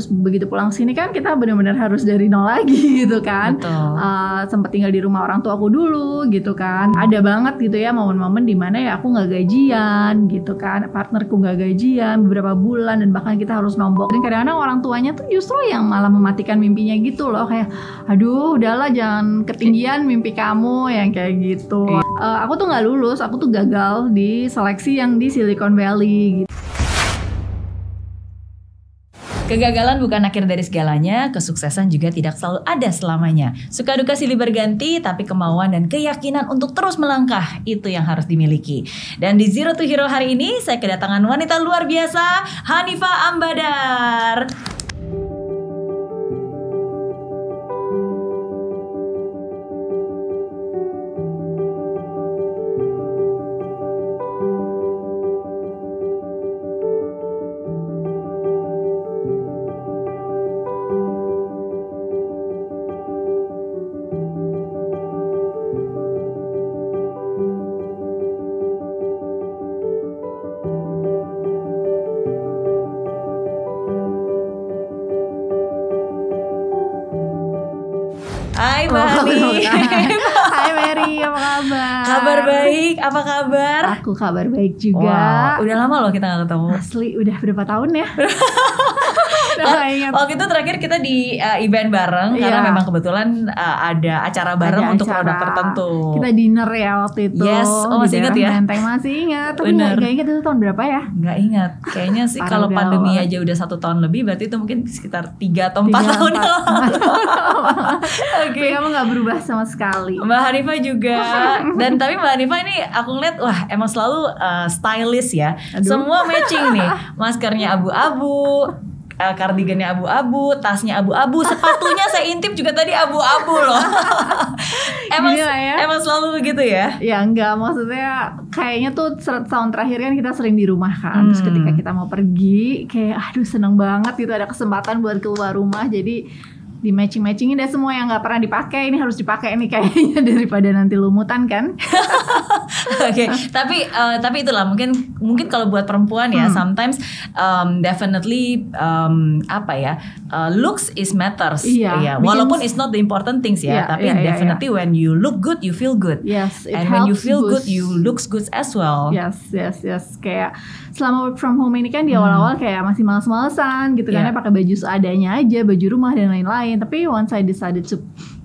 Terus begitu pulang sini kan kita benar-benar harus dari nol lagi gitu kan. Betul. Uh, sempat tinggal di rumah orang tua aku dulu gitu kan. Ada banget gitu ya momen-momen di mana ya aku nggak gajian gitu kan. Partnerku nggak gajian beberapa bulan dan bahkan kita harus nombok. Dan kadang-kadang orang tuanya tuh justru yang malah mematikan mimpinya gitu loh kayak aduh udahlah jangan ketinggian mimpi kamu yang kayak gitu. Uh, aku tuh nggak lulus, aku tuh gagal di seleksi yang di Silicon Valley gitu. Kegagalan bukan akhir dari segalanya, kesuksesan juga tidak selalu ada selamanya. Suka duka silih berganti, tapi kemauan dan keyakinan untuk terus melangkah itu yang harus dimiliki. Dan di Zero to Hero hari ini, saya kedatangan wanita luar biasa, Hanifa Ambadar. Baik, apa kabar? Aku kabar baik juga. Wow, udah lama loh kita gak ketemu. Asli, udah berapa tahun ya? gak. Waktu itu terakhir kita di uh, event bareng karena Iya. memang kebetulan uh, ada acara bareng Ada untuk acara. produk tertentu. Kita dinner ya waktu itu. Yes, oh, masih ingat ya? Menteng masih ingat. Tapi Bener. gak, gak ingat itu tahun berapa ya? Nggak ingat, kayaknya sih kalau pandemi aja udah satu tahun lebih, berarti itu mungkin sekitar tiga atau empat tahun lalu. Oke. Kamu gak berubah sama sekali. Mbak Hanifah juga dan tapi Mbak Hanifah ini aku ngeliat wah emang selalu uh, stylish ya Aduh. semua matching nih maskernya abu-abu uh, kardigannya abu-abu tasnya abu-abu sepatunya saya intip juga tadi abu-abu loh emang Gila ya. emang selalu begitu ya Ya enggak, maksudnya kayaknya tuh tahun terakhir kan kita sering di rumah kan. Terus Hmm. ketika kita mau pergi, kayak aduh seneng banget gitu ada kesempatan buat keluar rumah. Jadi di matching matchingin deh semua yang nggak pernah dipakai ini harus dipakai nih kayaknya daripada nanti lumutan kan. Oke, tapi eh, tapi itulah mungkin mungkin kalau buat perempuan ya Hmm. sometimes um, definitely um, apa ya uh, looks is matters Iya, ya bikin- walaupun it's not the important things ya Iya, tapi iya, iya, definitely when you look good you feel good Yes, it and when you feel good boost- you looks good as well. Yes, yes, yes. Kayak selama work from home ini kan di awal-awal kayak masih males-malesan gitu kan Hmm. Iya. ya pakai baju seadanya aja, baju rumah dan lain-lain. Tapi once I decided to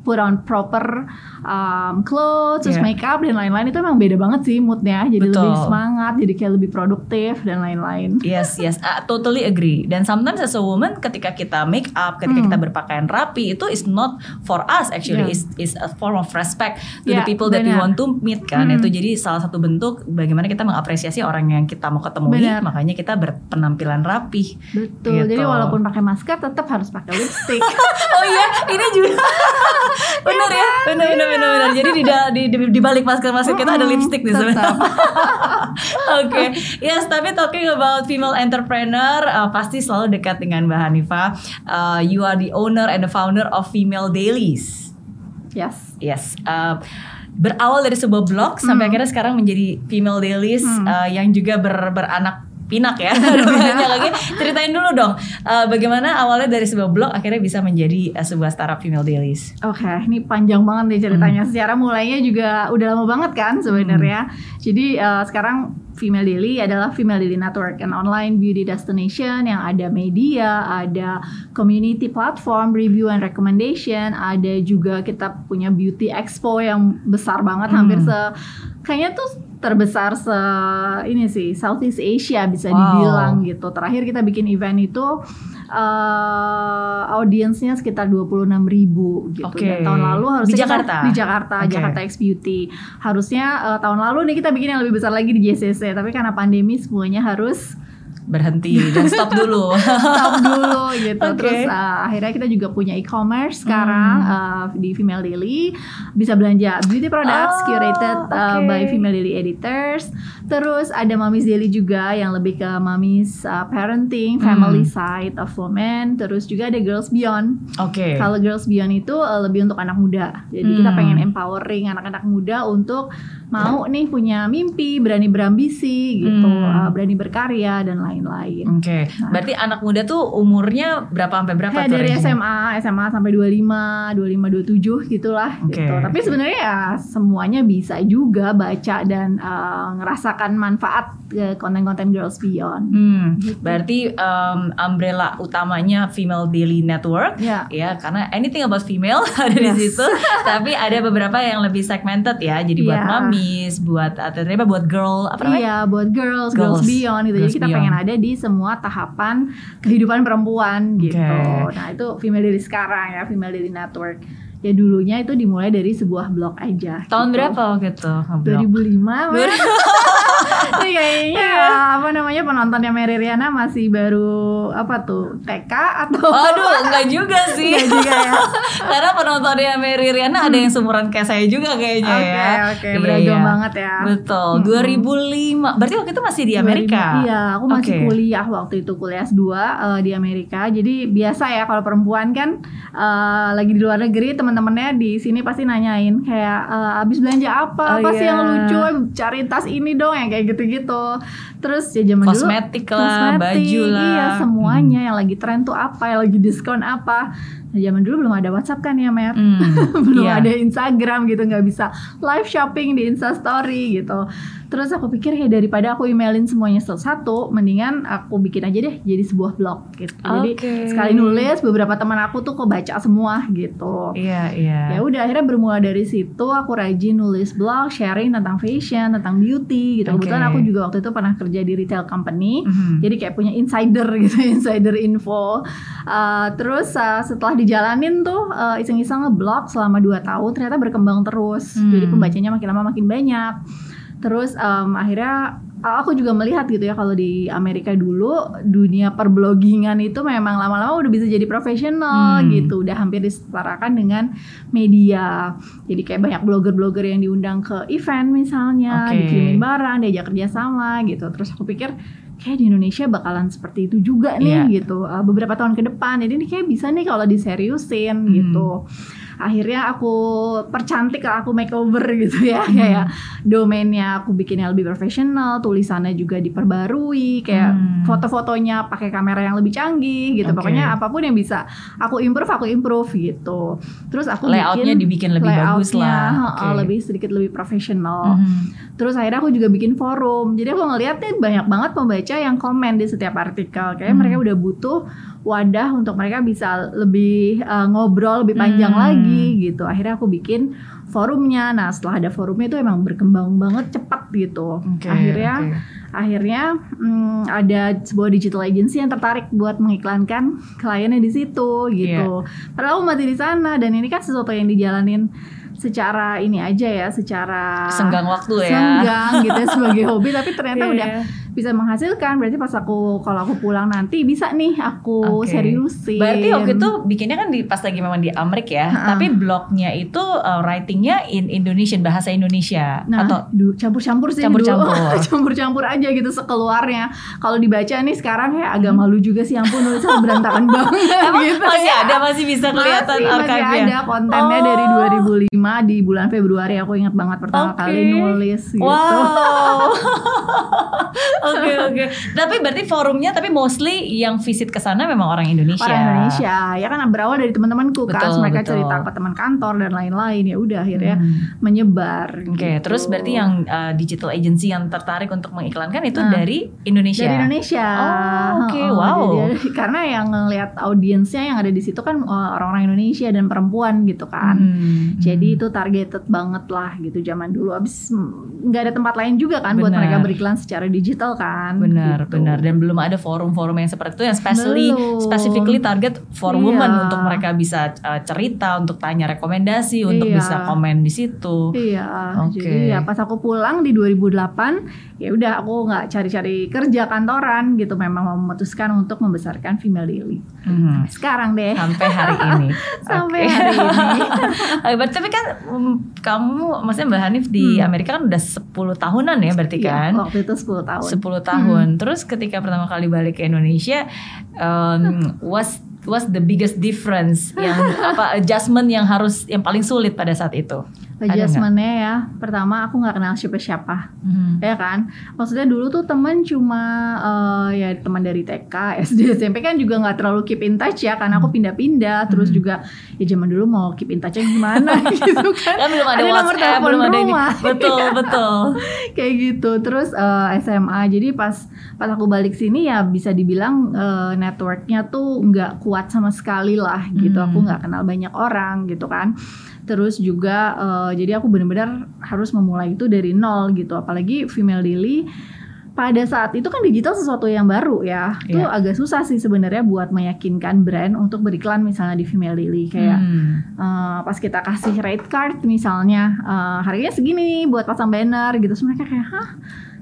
put on proper um, clothes, terus Iya. makeup dan lain-lain itu emang beda banget sih moodnya. Jadi Betul. lebih semangat, jadi kayak lebih produktif dan lain-lain. Yes, yes, I totally agree. Dan sometimes as a woman, ketika kita make up, ketika Hmm. kita berpakaian rapi, itu is not for us actually, Yeah. is is a form of respect to Yeah, the people that we benar. want to meet kan. Hmm. Itu jadi salah satu bentuk bagaimana kita mengapresiasi orang yang kita mau ketemui, Benar. makanya kita berpenampilan rapi. Betul. Jadi Gitu. walaupun pakai masker tetap harus pakai lipstick. oh iya, ini juga benar ya, benar benar benar benar. Jadi di, di, di, di balik masker masker kita ada lipstick nih sebenarnya. Oke, yes. Tapi talking about female entrepreneur, uh, pasti selalu dekat dengan Mbak Hanifa. Uh, you are the owner and the founder of Female Dailies. yes. Yes. Uh, berawal dari sebuah blog sampai Hmm. akhirnya sekarang menjadi Female Dailies Hmm. uh, yang juga ber- beranak pinak ya. Lagi. Ceritain dulu dong, uh, bagaimana awalnya dari sebuah blog akhirnya bisa menjadi uh, sebuah startup Female Dailies. Oke, ini panjang banget nih ceritanya. Hmm. Secara mulainya juga udah lama banget kan sebenarnya. Jadi eh, sekarang Female Daily adalah Female Daily Network, an online beauty destination yang ada media, ada community platform, review and recommendation, ada juga kita punya beauty expo yang besar banget, Hmm. hampir se kayaknya tuh terbesar se ini sih Southeast Asia bisa Wow. dibilang gitu. Terakhir kita bikin event itu eh audiensnya sekitar 26.000 ribu gitu. Oke. Dan tahun lalu harusnya Di kita- Jakarta? di Jakarta, Oke. Jakarta X Beauty. Harusnya eh, tahun lalu nih kita bikin yang lebih besar lagi di JCC, tapi karena pandemi semuanya harus Berhenti dan stop dulu. stop dulu gitu. Oke. Terus uh, akhirnya kita juga punya e-commerce sekarang uh, di Female Daily bisa belanja beauty products Oh, curated uh, oke. by Female Daily editors. Terus ada Mamis Daily juga yang lebih ke Mamis uh, parenting, family Hmm. side of women. Terus juga ada Girls Beyond. Oke. Kalau Girls Beyond itu uh, lebih untuk anak muda. Jadi kita Hmm. pengen empowering anak-anak muda untuk mau nih punya mimpi, berani berambisi gitu, Hmm. uh, berani berkarya dan lain-lain. Oke, berarti anak muda tuh umurnya berapa sampai berapa Kayak tuh? dari? SMA, SMA sampai 25, 25, 27 gitulah Oke. gitu. Tapi sebenarnya ya semuanya bisa juga baca dan uh, ngerasakan manfaat konten-konten Girls Beyond. Hmm, Gitu. berarti um, umbrella utamanya Female Daily Network Ya. ya karena anything about female ada di situ tapi ada beberapa yang lebih segmented ya jadi buat Iya. mamis buat atau ternyata buat girl apa namanya Iya, buat girls, Girls. girls, beyond gitu. Girls Jadi kita beyond. pengen ada di semua tahapan kehidupan perempuan gitu. Nah, itu Female Daily sekarang ya, Female Daily Network. Ya dulunya itu dimulai dari sebuah blog aja. tahun gitu. berapa waktu itu ngeblog? 2005 Mas. Ini kayaknya Iya. apa namanya penontonnya Mary Riana masih baru apa tuh TK atau Aduh, enggak juga sih. Enggak juga ya. Karena penontonnya Mary Riana ada yang seumuran kayak saya juga kayaknya Oke, ya. oke, Iya, beragam iya. banget ya. Betul. Mm-mm. 2005. Berarti waktu itu masih di Amerika. 2000, Iya, aku masih Oke. kuliah waktu itu kuliah S2 eh, di Amerika. Jadi biasa ya kalau perempuan kan eh, lagi di luar negeri teman-temannya di sini pasti nanyain kayak eh, abis belanja apa? Oh, apa sih iya. yang lucu? Cari tas ini dong yang kayak gitu-gitu. Terus ya zaman dulu Kosmetik lah, kosmetik, baju lah. Hmm. Iya, semuanya yang lagi tren tuh apa, yang lagi diskon apa. Nah, zaman dulu belum ada WhatsApp kan ya, Mer? Hmm, belum iya. ada Instagram gitu nggak bisa live shopping di Insta Story gitu terus aku pikir ya daripada aku emailin semuanya satu-satu mendingan aku bikin aja deh jadi sebuah blog gitu jadi Oke. sekali nulis beberapa teman aku tuh kok baca semua gitu Iya, iya. ya udah akhirnya bermula dari situ aku rajin nulis blog sharing tentang fashion tentang beauty gitu Oke. kebetulan aku juga waktu itu pernah kerja di retail company Mhm. jadi kayak punya insider gitu insider info Uh, terus uh, setelah dijalanin tuh uh, iseng-iseng ngeblog selama 2 tahun ternyata berkembang terus Hmm. jadi pembacanya makin lama makin banyak terus um, akhirnya aku juga melihat gitu ya kalau di Amerika dulu dunia perblogingan itu memang lama-lama udah bisa jadi profesional Hmm. gitu udah hampir disetarakan dengan media jadi kayak banyak blogger-blogger yang diundang ke event misalnya Oke. dikirimin barang diajak kerjasama gitu terus aku pikir kayak di Indonesia bakalan seperti itu juga nih Iya. gitu Uh, beberapa tahun ke depan jadi ini kayak bisa nih kalau diseriusin Hmm. gitu akhirnya aku percantik aku makeover gitu ya Hmm. kayak domainnya aku bikinnya lebih profesional tulisannya juga diperbarui kayak Hmm. foto-fotonya pakai kamera yang lebih canggih gitu Oke. pokoknya apa pun yang bisa aku improve aku improve gitu terus aku Layoutnya bikin dibikin lebih bagus lah. Oke. lebih sedikit lebih profesional Mhm. Terus akhirnya aku juga bikin forum. Jadi aku ngeliat nih banyak banget pembaca yang komen di setiap artikel. Kayak Hmm. mereka udah butuh wadah untuk mereka bisa lebih uh, ngobrol lebih panjang Hmm. lagi gitu. Akhirnya aku bikin forumnya. Nah setelah ada forumnya itu emang berkembang banget cepat gitu. Oke, akhirnya oke. akhirnya hmm, ada sebuah digital agency yang tertarik buat mengiklankan kliennya di situ gitu. Iya. Padahal aku masih di sana dan ini kan sesuatu yang dijalanin secara ini aja ya, secara senggang waktu ya. senggang gitu ya sebagai hobi tapi ternyata Iya, udah. Bisa menghasilkan berarti pas aku kalau aku pulang nanti bisa nih aku Oke. seriusin Berarti waktu itu bikinnya kan di pas lagi memang di Amerika ya, Ha-ha. tapi blognya itu uh, writingnya in Indonesian bahasa Indonesia Nah, atau campur-campur sih Campur-campur. campur-campur aja gitu sekeluarnya. Kalau dibaca nih sekarang ya agak Hmm. malu juga sih, ampun nulisnya berantakan banget Emang gitu. masih ya. ada masih bisa kelihatan masih, masih ada kontennya Oh. dari 2005 di bulan Februari aku ingat banget pertama Oke. kali nulis gitu. Wow. Oke oke. Tapi berarti forumnya tapi mostly yang visit ke sana memang orang Indonesia. Orang Indonesia ya kan berawal dari teman-temanku kan mereka betul. cerita ke teman kantor dan lain-lain ya udah akhirnya Hmm. menyebar. Oke, gitu. terus berarti yang uh, digital agency yang tertarik untuk mengiklankan itu Nah. dari Indonesia. dari Indonesia. Oh, oke, Heeh, wow. jadi- karena yang ngelihat audiensnya yang ada di situ kan uh, orang-orang Indonesia dan perempuan gitu kan. Hmm, Jadi hmm. itu targeted banget lah gitu zaman dulu. Abis mm, nggak ada tempat lain juga kan buat Benar. mereka beriklan secara digital kan. benar gitu. benar dan belum ada forum-forum yang seperti itu yang specially Belum. specifically target for Iya. women untuk mereka bisa uh, cerita untuk tanya rekomendasi untuk Iya. bisa komen di situ. Iya, Oke. jadi ya pas aku pulang di 2008 ya udah aku nggak cari-cari kerja kantoran gitu memang memutuskan untuk membesarkan Female Daily. Mhm. sekarang deh Sampai hari ini. sampai Oke. hari ini tapi kan um, kamu maksudnya Mbak Hanif di Hmm. Amerika kan udah 10 tahunan ya berarti Iya, kan? waktu itu 10 tahun 10 tahun. Terus ketika pertama kali balik ke Indonesia um, was was the biggest difference yang apa adjustment yang harus yang paling sulit pada saat itu? Adjustmentnya ya pertama aku nggak kenal siapa-siapa Mhm. ya kan maksudnya dulu tuh temen cuma eh, ya teman dari TK SD SMP kan juga nggak terlalu keep in touch ya karena aku pindah-pindah terus Hmm. juga ya zaman dulu mau keep in touch gimana gitu kan Kan belum ada, Ada nomor WhatsApp, telepon belum ada ini. rumah. Betul, betul. kayak gitu terus eh, SMA jadi pas pas aku balik sini ya bisa dibilang eh, networknya tuh nggak kuat sama sekali lah gitu Hmm. aku nggak kenal banyak orang gitu kan terus juga eh, jadi aku benar-benar harus memulai itu dari nol gitu. Apalagi female daily pada saat itu kan digital sesuatu yang baru ya. Itu Iya. agak susah sih sebenarnya buat meyakinkan brand untuk beriklan misalnya di female daily. Kayak Hmm. Eh, pas kita kasih rate card misalnya eh, harganya segini buat pasang banner gitu. Terus mereka kayak hah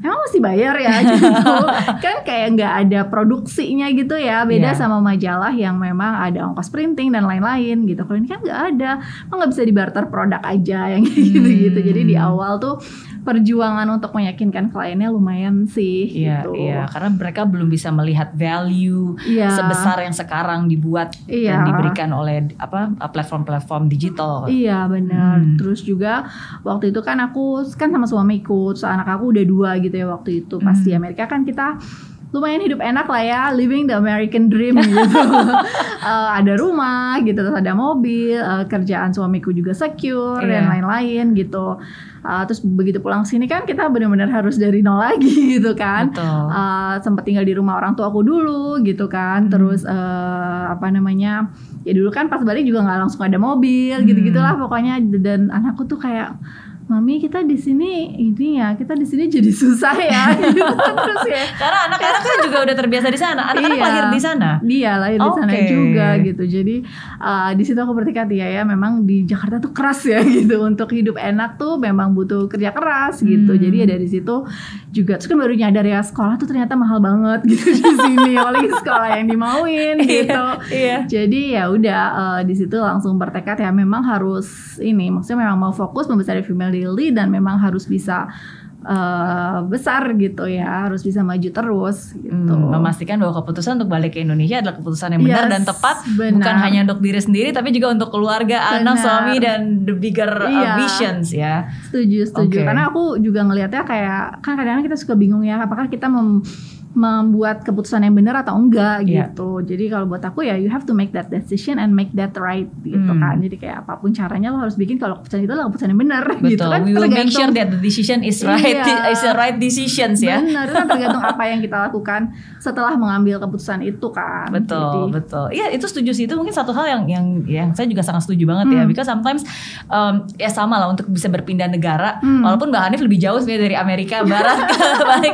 emang mesti bayar ya gitu. Kan kayak nggak ada produksinya gitu ya. Beda Iya. sama majalah yang memang ada ongkos printing dan lain-lain gitu. Kalau ini kan nggak ada. Emang nggak bisa dibarter produk aja yang kayak gitu-gitu. Jadi di Hmm. awal tuh perjuangan untuk meyakinkan kliennya lumayan sih Iya, gitu iya, karena mereka belum bisa melihat value Iya. sebesar yang sekarang dibuat Iya. dan diberikan oleh apa platform-platform digital. Iya benar. Hmm. Terus juga waktu itu kan aku kan sama suamiku, terus anak aku udah dua gitu ya waktu itu. Pas Hmm. di Amerika kan kita lumayan hidup enak lah ya, living the American dream gitu. Eh, ada rumah gitu, terus ada mobil, eh, kerjaan suamiku juga secure dan Iya. lain-lain gitu. Eh, terus begitu pulang sini kan kita benar-benar harus dari nol lagi gitu kan. Betul. Uh, sempat tinggal di rumah orang tua aku dulu gitu kan Hmm. terus uh, apa namanya ya dulu kan pas balik juga nggak langsung ada mobil Hmm. gitu gitulah pokoknya dan anakku tuh kayak mami kita di sini ini ya kita di sini jadi susah ya gitu terus ya Karena anak-anak kan juga udah terbiasa di sana. Anak-anak Iya. lahir di sana. dia lahir di sana juga gitu jadi uh, di situ aku bertekad ya ya memang di Jakarta tuh keras ya gitu untuk hidup enak tuh memang butuh kerja keras gitu Hmm. jadi ya dari situ juga terus kan baru nyadar ya sekolah tuh ternyata mahal banget gitu di sini apalagi sekolah yang dimauin gitu Iya. jadi ya udah eh, di situ langsung bertekad ya memang harus ini maksudnya memang mau fokus membesar female daily dan memang harus bisa eh, besar gitu ya harus bisa maju terus gitu Hmm, memastikan bahwa keputusan untuk balik ke Indonesia adalah keputusan yang benar Yes, dan tepat benar. bukan hanya untuk diri sendiri tapi juga untuk keluarga, anak, Benar. suami dan the bigger uh, Iya. visions ya. Setuju, setuju. Oke. Karena aku juga ngelihatnya kayak kan kadang-kadang kita suka bingung ya apakah kita mem- membuat keputusan yang benar atau enggak Iya. gitu. Jadi kalau buat aku ya you have to make that decision and make that right gitu Hmm. kan. Jadi kayak apa pun caranya lo harus bikin kalau keputusan itu adalah keputusan yang benar gitu kan. We will make tergantung- sure that the decision is right Iya. is the right decisions ya. Benar, itu kan tergantung apa yang kita lakukan setelah mengambil keputusan itu kan. Betul, Jadi, betul. Iya, itu setuju sih. Itu mungkin satu hal yang yang yang saya juga sangat setuju banget ya. Hmm. Because sometimes um, ya sama lah untuk bisa berpindah negara. Hmm. Walaupun Mbak Hanif lebih jauh sebenarnya dari Amerika Barat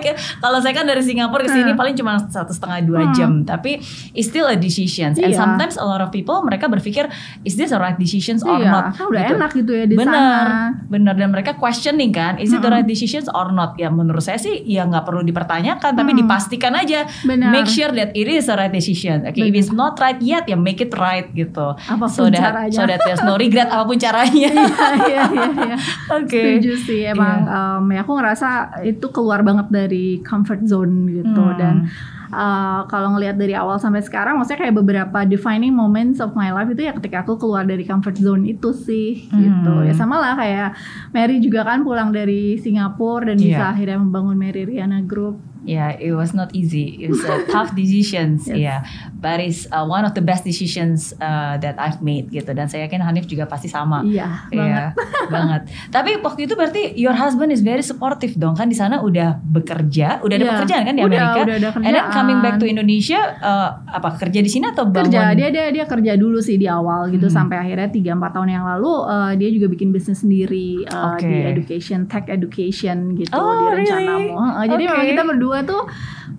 ke. Kalau saya kan dari Singapura ke sini Hmm. paling cuma satu setengah dua Hmm. jam. Tapi it's still a decision. And Iya. sometimes a lot of people mereka berpikir is this a right decisions or iya, not? kan udah gitu. enak gitu ya di bener, sana. bener dan mereka questioning kan, is it the right decisions or not? Ya menurut saya sih ya nggak perlu dipertanyakan, tapi Mm. dipastikan aja, Benar. make sure that it is the right decision. Okay, if it's not right yet, ya make it right gitu. Apa pun so that caranya. so that there's no regret apa pun caranya. Iya, iya, iya. Oke. Setuju sih emang em, ya aku ngerasa itu keluar banget dari comfort zone gitu Hmm. dan uh, kalau ngelihat dari awal sampai sekarang maksudnya kayak beberapa defining moments of my life itu ya ketika aku keluar dari comfort zone itu sih gitu Hmm. ya sama lah kayak Mary juga kan pulang dari Singapura dan bisa Iya. akhirnya membangun Mary Riana Group Yeah, it was not easy. It was a tough decisions. Yes. Yeah, but it's uh, one of the best decisions uh, that I've made gitu. Dan saya yakin Hanif juga pasti sama. iya banget Iya, banget. Tapi waktu itu berarti your husband is very supportive dong kan di sana udah bekerja, udah ada Iya, pekerjaan kan di udah, Amerika. udah ada And then coming back to kerjaan. Indonesia, uh, apa kerja di sini atau bangun? kerja dia dia dia kerja dulu sih di awal gitu Hmm. sampai akhirnya 3 4 tahun yang lalu uh, dia juga bikin bisnis sendiri uh, Oke. di education tech education gitu Oh, di rencana really? Heeh, jadi Oke. memang kita berdua tuh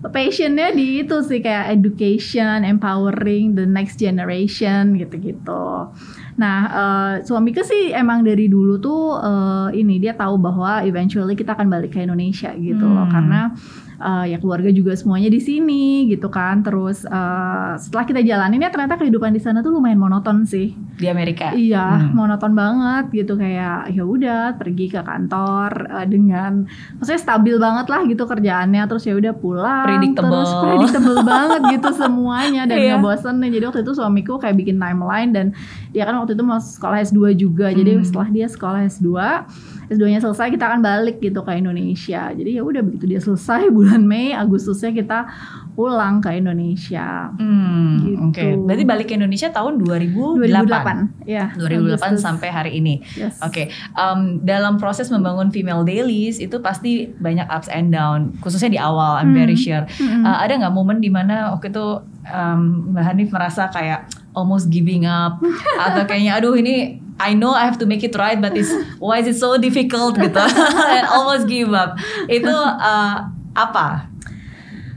passionnya di itu sih kayak education empowering the next generation gitu-gitu nah uh, suamiku sih emang dari dulu tuh uh, ini dia tahu bahwa eventually kita akan balik ke Indonesia gitu loh Hmm. karena uh, ya keluarga juga semuanya di sini gitu kan terus uh, setelah kita jalanin ya ternyata kehidupan di sana tuh lumayan monoton sih di Amerika iya hmm. monoton banget gitu kayak ya udah pergi ke kantor uh, dengan maksudnya stabil banget lah gitu kerjaannya terus ya udah pulang predictable. terus predictable banget gitu semuanya dan yeah. nih jadi waktu itu suamiku kayak bikin timeline dan dia kan waktu itu mau sekolah S2 juga jadi hmm. setelah dia sekolah S2 S2-nya selesai kita akan balik gitu ke Indonesia. Jadi ya udah begitu dia selesai bulan Mei, Agustusnya kita pulang ke Indonesia. Hmm, gitu. Oke. Okay. Berarti balik ke Indonesia tahun 2008. 2008. Ya. 2008 Agustus. sampai hari ini. Yes. Oke. Okay. Um, dalam proses membangun female dailies itu pasti banyak ups and down, khususnya di awal. I'm hmm. very sure. Hmm. Uh, ada nggak momen di mana waktu itu um, Mbak Hanif merasa kayak almost giving up atau kayaknya aduh ini I know I have to make it right but it's why is it so difficult gitu and almost give up itu uh, apa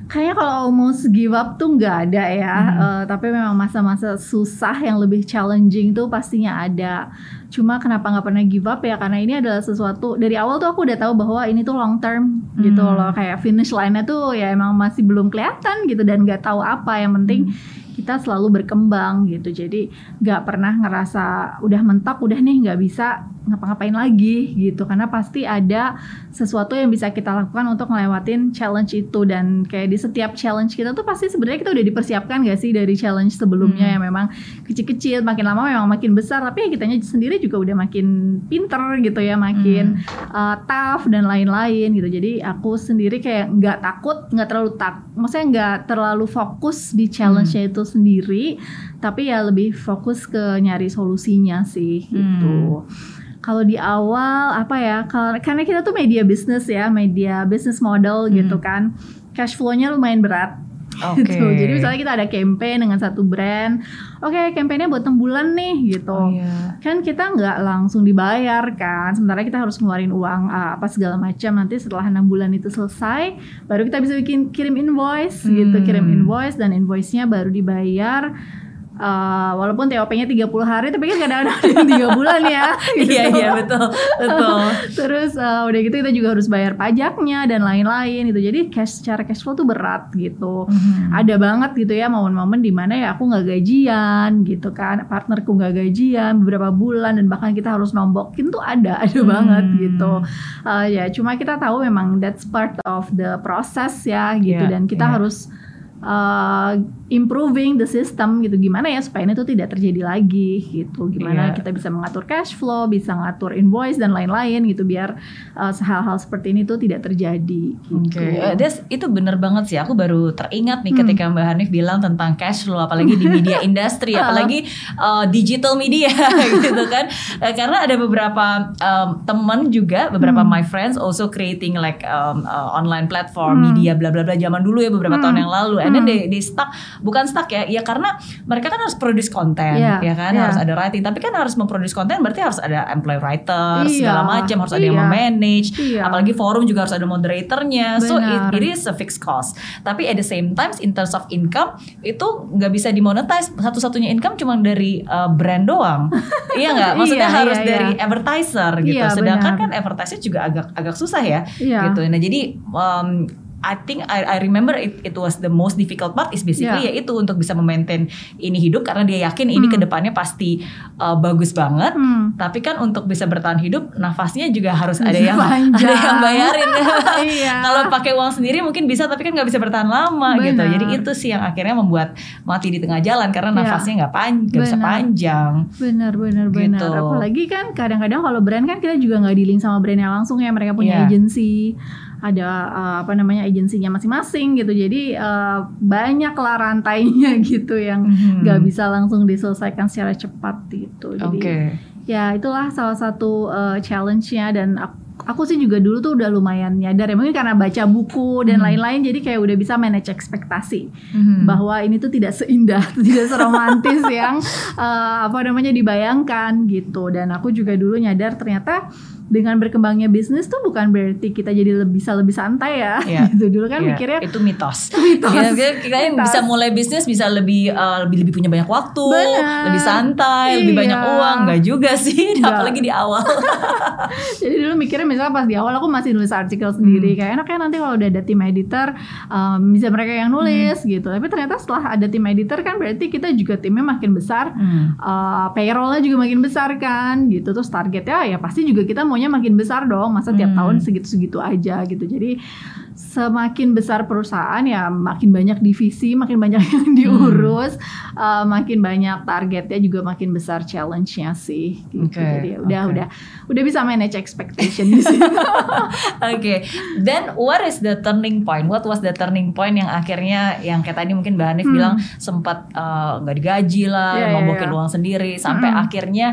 Kayaknya kalau almost give up tuh nggak ada ya, hmm. uh, tapi memang masa-masa susah yang lebih challenging tuh pastinya ada. Cuma kenapa nggak pernah give up ya? Karena ini adalah sesuatu dari awal tuh aku udah tahu bahwa ini tuh long term gitu hmm. gitu loh. Kayak finish line-nya tuh ya emang masih belum kelihatan gitu dan nggak tahu apa. Yang penting hmm kita selalu berkembang gitu. Jadi nggak pernah ngerasa udah mentok udah nih nggak bisa ngapa-ngapain lagi gitu. Karena pasti ada sesuatu yang bisa kita lakukan untuk ngelewatin challenge itu. Dan kayak di setiap challenge kita tuh pasti sebenarnya kita udah dipersiapkan gak sih dari challenge sebelumnya hmm. yang memang kecil-kecil makin lama memang makin besar. Tapi ya kitanya sendiri juga udah makin pinter gitu ya makin hmm. uh, tough dan lain-lain gitu. Jadi aku sendiri kayak nggak takut nggak terlalu tak maksudnya nggak terlalu fokus di challenge-nya hmm. itu sendiri tapi ya lebih fokus ke nyari solusinya sih gitu hmm kalau di awal apa ya karena kita tuh media bisnis ya media bisnis model hmm. gitu kan cash flow-nya lumayan berat Okay. gitu. Jadi misalnya kita ada campaign dengan satu brand, oke okay, campaignnya buat 6 bulan nih gitu. Oh, yeah. Kan kita nggak langsung dibayar kan, sementara kita harus ngeluarin uang uh, apa segala macam. Nanti setelah enam bulan itu selesai, baru kita bisa bikin kirim invoice hmm. gitu, kirim invoice dan invoice-nya baru dibayar Uh, walaupun TOP-nya 30 hari tapi kan kadang-kadang ada 3 bulan ya gitu. Iya iya betul betul. Terus uh, udah gitu kita juga harus bayar pajaknya dan lain-lain gitu. Jadi cash secara cash flow tuh berat gitu. Mm-hmm. Ada banget gitu ya momen-momen di mana ya aku nggak gajian gitu kan, partnerku nggak gajian beberapa bulan dan bahkan kita harus nombokin tuh ada ada mm-hmm. banget gitu. Uh, ya cuma kita tahu memang that's part of the process ya gitu yeah, dan kita yeah. harus uh, improving the system gitu gimana ya supaya ini tuh tidak terjadi lagi gitu gimana yeah. kita bisa mengatur cash flow bisa ngatur invoice dan lain-lain gitu biar uh, hal-hal seperti ini tuh tidak terjadi gitu. Okay. Uh, Des, itu bener banget sih aku baru teringat nih hmm. ketika Mbak Hanif bilang tentang cash flow apalagi di media industri apalagi uh, digital media gitu kan uh, karena ada beberapa um, teman juga beberapa hmm. my friends also creating like um, uh, online platform hmm. media bla bla bla zaman dulu ya beberapa hmm. tahun yang lalu and then hmm. they, they stuck bukan stuck ya ya karena mereka kan harus produce konten yeah, ya kan yeah. harus ada writing tapi kan harus memproduce konten berarti harus ada employee writer yeah, segala macam harus ada yeah. yang memanage yeah. apalagi forum juga harus ada moderatornya so it, it is a fixed cost tapi at the same time in terms of income itu nggak bisa dimonetize satu-satunya income cuma dari uh, brand doang iya nggak maksudnya yeah, harus yeah, dari yeah. advertiser gitu yeah, sedangkan benar. kan advertiser juga agak agak susah ya yeah. gitu nah jadi um, I think I, I remember it, it was the most difficult part is basically yeah. ya itu untuk bisa memaintain ini hidup karena dia yakin ini hmm. ke depannya pasti uh, bagus banget. Hmm. Tapi kan untuk bisa bertahan hidup nafasnya juga harus ada yang ada yang bayarin. iya. Kalau pakai uang sendiri mungkin bisa tapi kan nggak bisa bertahan lama Benar. gitu. Jadi itu sih yang akhirnya membuat mati di tengah jalan karena yeah. nafasnya nggak pan gak bisa panjang. Benar benar gitu. benar. Apalagi kan kadang-kadang kalau brand kan kita juga nggak dealing sama brandnya langsung ya mereka punya yeah. agensi ada uh, apa namanya agensinya masing-masing gitu jadi uh, banyak lah rantainya gitu yang mhm. nggak hmm. bisa langsung diselesaikan secara cepat gitu jadi okay. ya itulah salah satu uh, challenge-nya dan aku, aku sih juga dulu tuh udah lumayan nyadar ya mungkin karena baca buku dan mhm. lain-lain hmm. jadi kayak udah bisa manage ekspektasi hmm. bahwa ini tuh tidak seindah tidak seromantis yang uh, apa namanya dibayangkan gitu dan aku juga dulu nyadar ternyata dengan berkembangnya bisnis tuh bukan berarti kita jadi lebih bisa lebih santai ya. Iya. gitu dulu kan Iya, mikirnya itu mitos. mitos. Ya, kita Mitos. bisa mulai bisnis bisa lebih eh, lebih lebih punya banyak waktu, Benar. lebih santai, lebih Iya. banyak uang, nggak juga sih, Nggak. apalagi di awal. Jadi dulu mikirnya misalnya pas di awal aku masih nulis artikel sendiri Hmm. kayak enaknya nanti kalau udah ada tim editor um, bisa mereka yang nulis Hmm. gitu. Tapi ternyata setelah ada tim editor kan berarti kita juga timnya makin besar. Hmm. Uh, payrollnya juga makin besar kan gitu terus targetnya ya pasti juga kita maunya makin besar dong masa tiap Hmm. tahun segitu-segitu aja gitu jadi semakin besar perusahaan ya makin banyak divisi makin banyak yang diurus uh, makin banyak targetnya juga makin besar challenge-nya sih gitu Oke, jadi ya udah oke. udah udah bisa manage expectation di situ Oke, then what is the turning point? What was the turning point yang akhirnya yang kayak tadi mungkin Mbak Hanif Hmm. bilang sempat eh, nggak digaji lah, Iya, iya, ngomongin iya. uang sendiri, sampai Mm-mm. akhirnya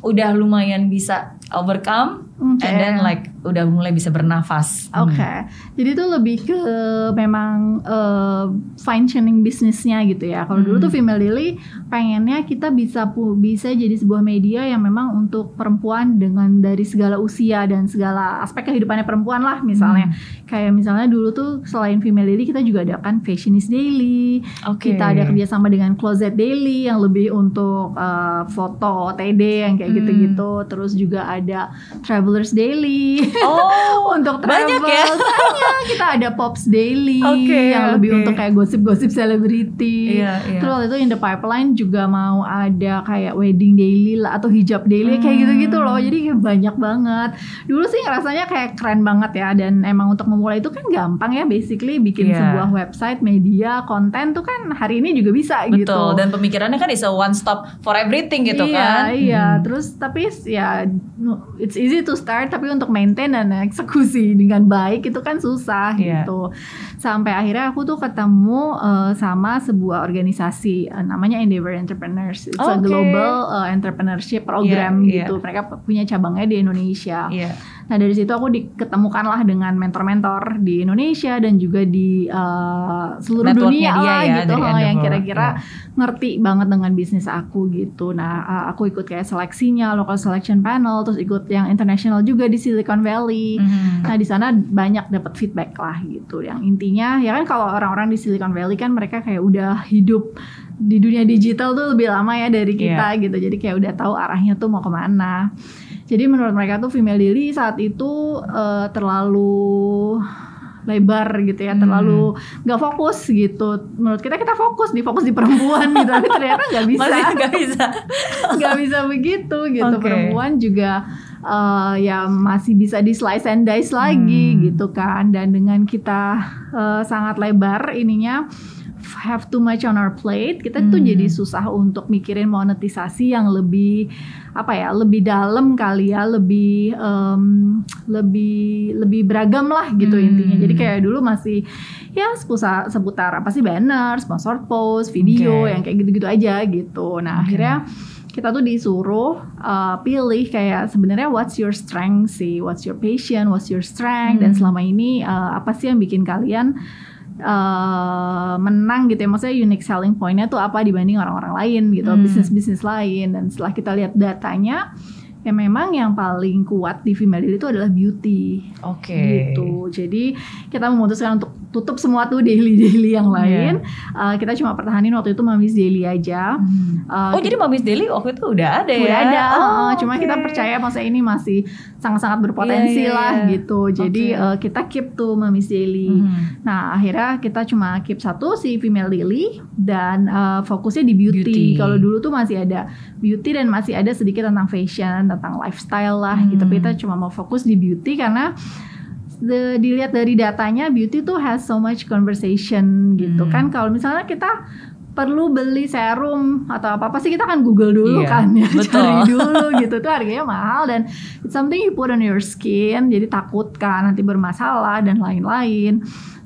udah lumayan bisa overcome, Oke. and then like udah mulai bisa bernafas. Hmm. Oke, jadi itu lebih ke memang fine tuning bisnisnya gitu ya. Kalau dulu Hmm. tuh Female Daily pengennya kita bisa bisa jadi sebuah media yang memang untuk perempuan dengan dari segala usia dan segala aspek kehidupannya perempuan lah misalnya. Hmm. Kayak misalnya dulu tuh selain Female Daily kita juga ada kan Fashionist Daily. Oke. Kita ada kerjasama dengan Closet Daily yang lebih untuk uh, foto TD yang kayak Hmm. gitu-gitu. Terus juga ada Travelers Daily. Oh, untuk banyak travel ya. banyak. kita ada Pops Daily Oke, yang lebih oke. untuk kayak gosip-gosip selebriti Iya, iya. terus waktu itu in the pipeline juga mau ada kayak wedding daily lah atau hijab daily kayak Hmm. gitu-gitu loh jadi kayak banyak banget dulu sih rasanya kayak keren banget ya dan emang untuk memulai itu kan gampang ya basically bikin Iya. sebuah website media konten tuh kan hari ini juga bisa Betul. gitu Dan pemikirannya kan is a one stop for everything gitu iya, kan. Iya, Hmm. terus tapi ya it's easy to start tapi untuk maintain dan eksekusi dengan baik itu kan susah Iya. gitu. Sampai akhirnya aku tuh ketemu eh, sama sebuah organisasi eh, namanya Endeavor Entrepreneurs. It's a Oke. global eh, entrepreneurship program iya. gitu. Mereka punya cabangnya di Indonesia. Iya. Nah dari situ aku diketemukanlah dengan mentor-mentor di Indonesia dan juga di eh, seluruh Networknya dunia dia lah ya, gitu, oh, yang kira-kira iya. ngerti banget dengan bisnis aku gitu. Nah eh, aku ikut kayak seleksinya, local selection panel, terus ikut yang international juga di Silicon Valley. Mhm. Nah di sana banyak dapat feedback lah gitu. Yang intinya ya kan kalau orang-orang di Silicon Valley kan mereka kayak udah hidup di dunia digital tuh lebih lama ya dari kita gitu. Jadi kayak udah tahu arahnya tuh mau ke mana. Jadi menurut mereka tuh female daily saat itu eh, terlalu lebar gitu ya, Hmm. terlalu nggak fokus gitu. Menurut kita kita fokus di fokus di perempuan gitu, tapi ternyata nggak bisa Masih nggak bisa. nggak bisa begitu gitu Oke. perempuan juga eh, ya masih bisa di slice and dice lagi Hmm. gitu kan dan dengan kita eh, sangat lebar ininya have too much on our plate kita tuh Hmm. jadi susah untuk mikirin monetisasi yang lebih apa ya lebih dalam kali ya lebih em, lebih lebih beragam lah gitu Hmm. intinya jadi kayak dulu masih ya seputar seputar apa sih banner sponsor post video Oke. yang kayak gitu-gitu aja gitu nah Oke. akhirnya kita tuh disuruh uh, pilih kayak sebenarnya what's your strength sih, what's your passion, what's your strength dan Hmm. selama ini uh, apa sih yang bikin kalian uh, menang gitu ya maksudnya unique selling pointnya tuh apa dibanding orang-orang lain gitu Hmm. bisnis bisnis lain dan setelah kita lihat datanya ya memang yang paling kuat di female itu adalah beauty Oke. gitu jadi kita memutuskan untuk tutup semua tuh daily daily yang Iya. lain Uh, kita cuma pertahanin waktu itu Mamis Daily aja Hmm. Uh, Oh jadi Mamis Daily waktu itu udah ada ya? udah ada Oh, uh, cuma oke. kita percaya masa ini masih sangat-sangat berpotensi Iya, iya, lah iya. gitu jadi Oke. uh, kita keep tuh Mamis Daily Mhm. nah akhirnya kita cuma keep satu si female daily dan uh, fokusnya di beauty, Beauty. kalau dulu tuh masih ada beauty dan masih ada sedikit tentang fashion tentang lifestyle lah gitu Hmm. tapi kita cuma mau fokus di beauty karena the- dilihat dari datanya beauty tuh has so much conversation gitu Hmm. kan kalau misalnya kita perlu beli serum atau apa apa sih kita kan Google dulu Iya, kan ya betul. cari dulu gitu tuh harganya mahal dan it's something you put on your skin jadi takut kan nanti bermasalah dan lain-lain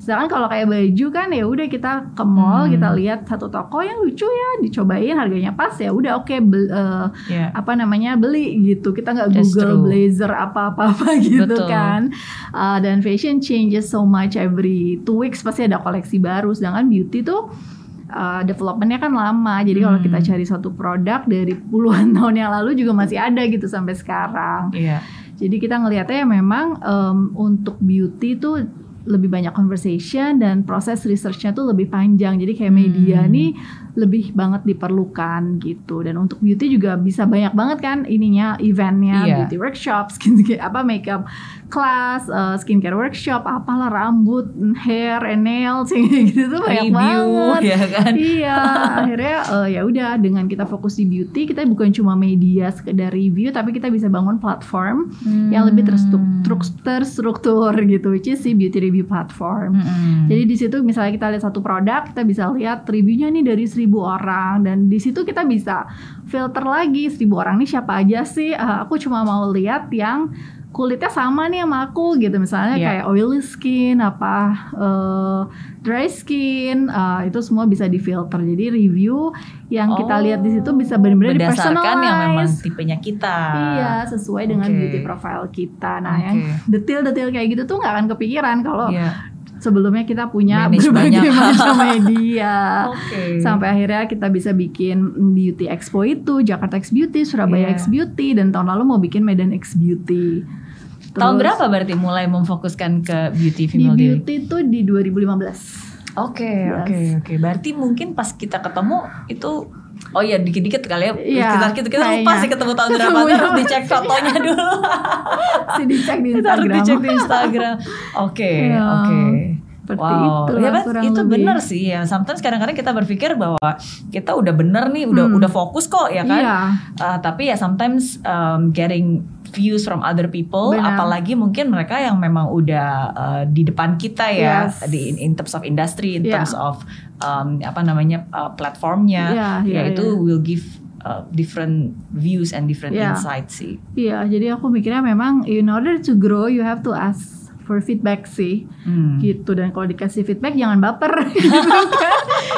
sedangkan kalau kayak baju kan ya udah kita ke mall Hmm. kita lihat satu toko yang lucu ya dicobain harganya pas ya udah oke bel- eh, Iya. apa namanya beli gitu kita nggak Google true. blazer apa apa apa gitu Betul. kan Uh, dan fashion changes so much every two weeks pasti ada koleksi baru sedangkan beauty tuh uh, developmentnya kan lama jadi kalau Hmm. kita cari suatu produk dari puluhan tahun yang lalu juga masih ada gitu sampai sekarang Iya. Jadi kita ngelihatnya ya memang em, untuk beauty itu lebih banyak conversation dan proses researchnya tuh lebih panjang. Jadi kayak media Hmm. nih lebih banget diperlukan gitu. Dan untuk beauty juga bisa banyak banget kan ininya eventnya, Iya. beauty workshop, skincare apa makeup class, eh, skincare workshop, apalah rambut, hair, and nails gitu tuh banyak Review banget. ya kan. Iya, akhirnya eh, ya udah dengan kita fokus di beauty, kita bukan cuma media sekedar review, tapi kita bisa bangun platform yang lebih terstruktur, terstruktur gitu, which is si beauty review platform. Mm-mm. Jadi di situ misalnya kita lihat satu produk, kita bisa lihat reviewnya nih dari seribu orang dan di situ kita bisa filter lagi seribu orang nih siapa aja sih? Eh, aku cuma mau lihat yang kulitnya sama nih sama aku gitu misalnya Iya. kayak oily skin apa eh, dry skin eh, itu semua bisa difilter jadi review yang kita Oh, lihat di situ bisa benar-benar berdasarkan yang memang tipenya kita. Iya, sesuai dengan Oke. beauty profile kita. Nah, Oke. yang detail-detail kayak gitu tuh nggak akan kepikiran kalau Iya. Sebelumnya kita punya Manage berbagai banyak macam media. Oke. Sampai akhirnya kita bisa bikin Beauty Expo itu, Jakarta X Beauty, Surabaya Iya. X Beauty, dan tahun lalu mau bikin Medan X Beauty. Tahun Terus berapa berarti mulai memfokuskan ke beauty Di female day? beauty tuh di 2015. Oke, Yes. oke, oke. Berarti mungkin pas kita ketemu itu Oh iya dikit-dikit kali ya. Iya, kita kita, kita lupa sih ketemu tahun berapa harus dicek fotonya dulu. Sih dicek di Kita harus Instagram. dicek di Instagram. Oke, Iya. oke. Seperti wow. itu ya, Beth, kurang itu lebih. bener sih ya. Sometimes kadang-kadang kita berpikir bahwa kita udah bener nih, udah Hmm. udah fokus kok ya kan. Iya. Uh, tapi ya sometimes um, getting views from other people, Benar. apalagi mungkin mereka yang memang udah uh, di depan kita ya, Yes. di in, in terms of industry, in Yeah. terms of um, apa namanya uh, platformnya, Iya, iya, ya itu iya. will give uh, different views and different Yeah. insights sih. Iya, jadi aku mikirnya memang in order to grow you have to ask for feedback sih. Hmm. gitu dan kalau dikasih feedback jangan baper gitu kan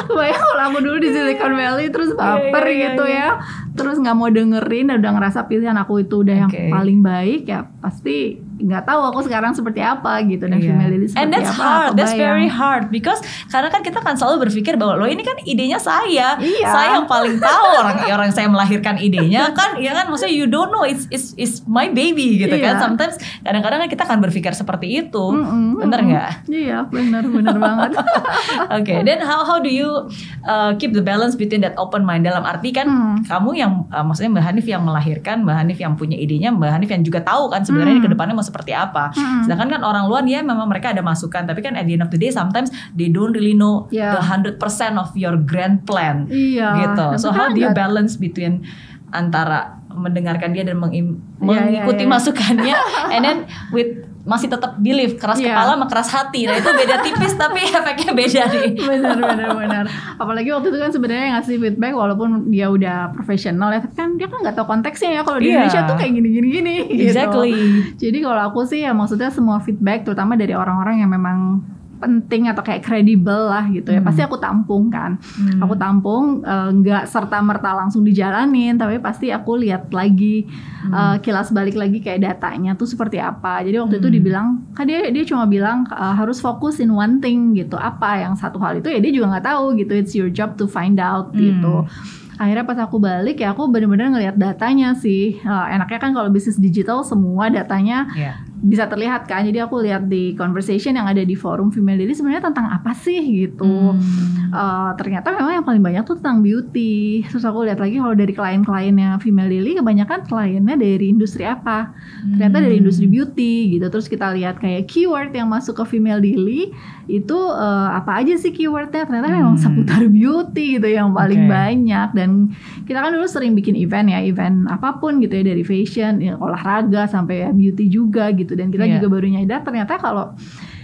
kebayang kalau aku dulu di Silicon Valley terus baper Iya, iya, gitu iya. ya terus nggak mau dengerin dan udah ngerasa pilihan aku itu udah yang Oke. paling baik ya pasti nggak tahu aku sekarang seperti apa gitu dan Iya. female leader seperti And that's apa hard, that's very hard because karena kan kita kan selalu berpikir bahwa lo ini kan idenya saya, Iya. saya yang paling tahu orang orang saya melahirkan idenya kan, ya kan maksudnya you don't know it's it's, it's my baby gitu kan. Iya. Sometimes kadang-kadang kan kita akan berpikir seperti itu, Mm-mm, bener mm-mm. nggak? iya bener bener banget Oke, then how how do you uh, keep the balance between that open mind dalam arti kan Hmm. kamu yang uh, maksudnya Mbak Hanif yang melahirkan, Mbak Hanif yang punya idenya, Mbak Hanif yang juga tahu kan sebenarnya Hmm. ke depannya mau seperti apa. Hmm. Sedangkan kan orang luar ya memang mereka ada masukan, tapi kan at the end of the day sometimes they don't really know Yeah. the 100% of your grand plan iya gitu. So kan how do you balance between antara mendengarkan dia dan Iya, iya, mengikuti iya. masukannya and then with masih tetap believe keras Iya. kepala sama keras hati. Nah, itu beda tipis tapi efeknya beda nih. benar benar benar apalagi waktu itu kan sebenarnya yang ngasih feedback walaupun dia udah profesional ya tapi kan dia kan nggak tahu konteksnya ya kalau di Iya. Indonesia tuh kayak gini gini gini gitu. Exactly. jadi kalau aku sih ya maksudnya semua feedback terutama dari orang-orang yang memang penting atau kayak kredibel lah gitu ya Hmm. pasti aku tampung kan Hmm. aku tampung eh, nggak serta merta langsung dijalanin tapi pasti aku lihat lagi Hmm. eh, kilas balik lagi kayak datanya tuh seperti apa jadi waktu itu Hmm. dibilang kan dia dia cuma bilang eh, harus fokus in one thing gitu apa yang satu hal itu ya dia juga nggak tahu gitu it's your job to find out Hmm. gitu akhirnya pas aku balik ya aku bener-bener ngelihat datanya sih Eh, enaknya kan kalau bisnis digital semua datanya Ya. Bisa terlihat kan jadi aku lihat di conversation yang ada di forum female daily sebenarnya tentang apa sih gitu Hmm. Eh, ternyata memang yang paling banyak tuh tentang beauty terus aku lihat lagi kalau dari klien-kliennya female daily kebanyakan kliennya dari industri apa ternyata dari Hmm. industri beauty gitu terus kita lihat kayak keyword yang masuk ke female daily itu eh, apa aja sih keywordnya ternyata memang Hmm. seputar beauty gitu yang paling Oke. banyak dan kita kan dulu sering bikin event ya event apa pun gitu ya dari fashion ya, olahraga sampai ya beauty juga gitu dan kita Iya. juga baru nyadar ternyata kalau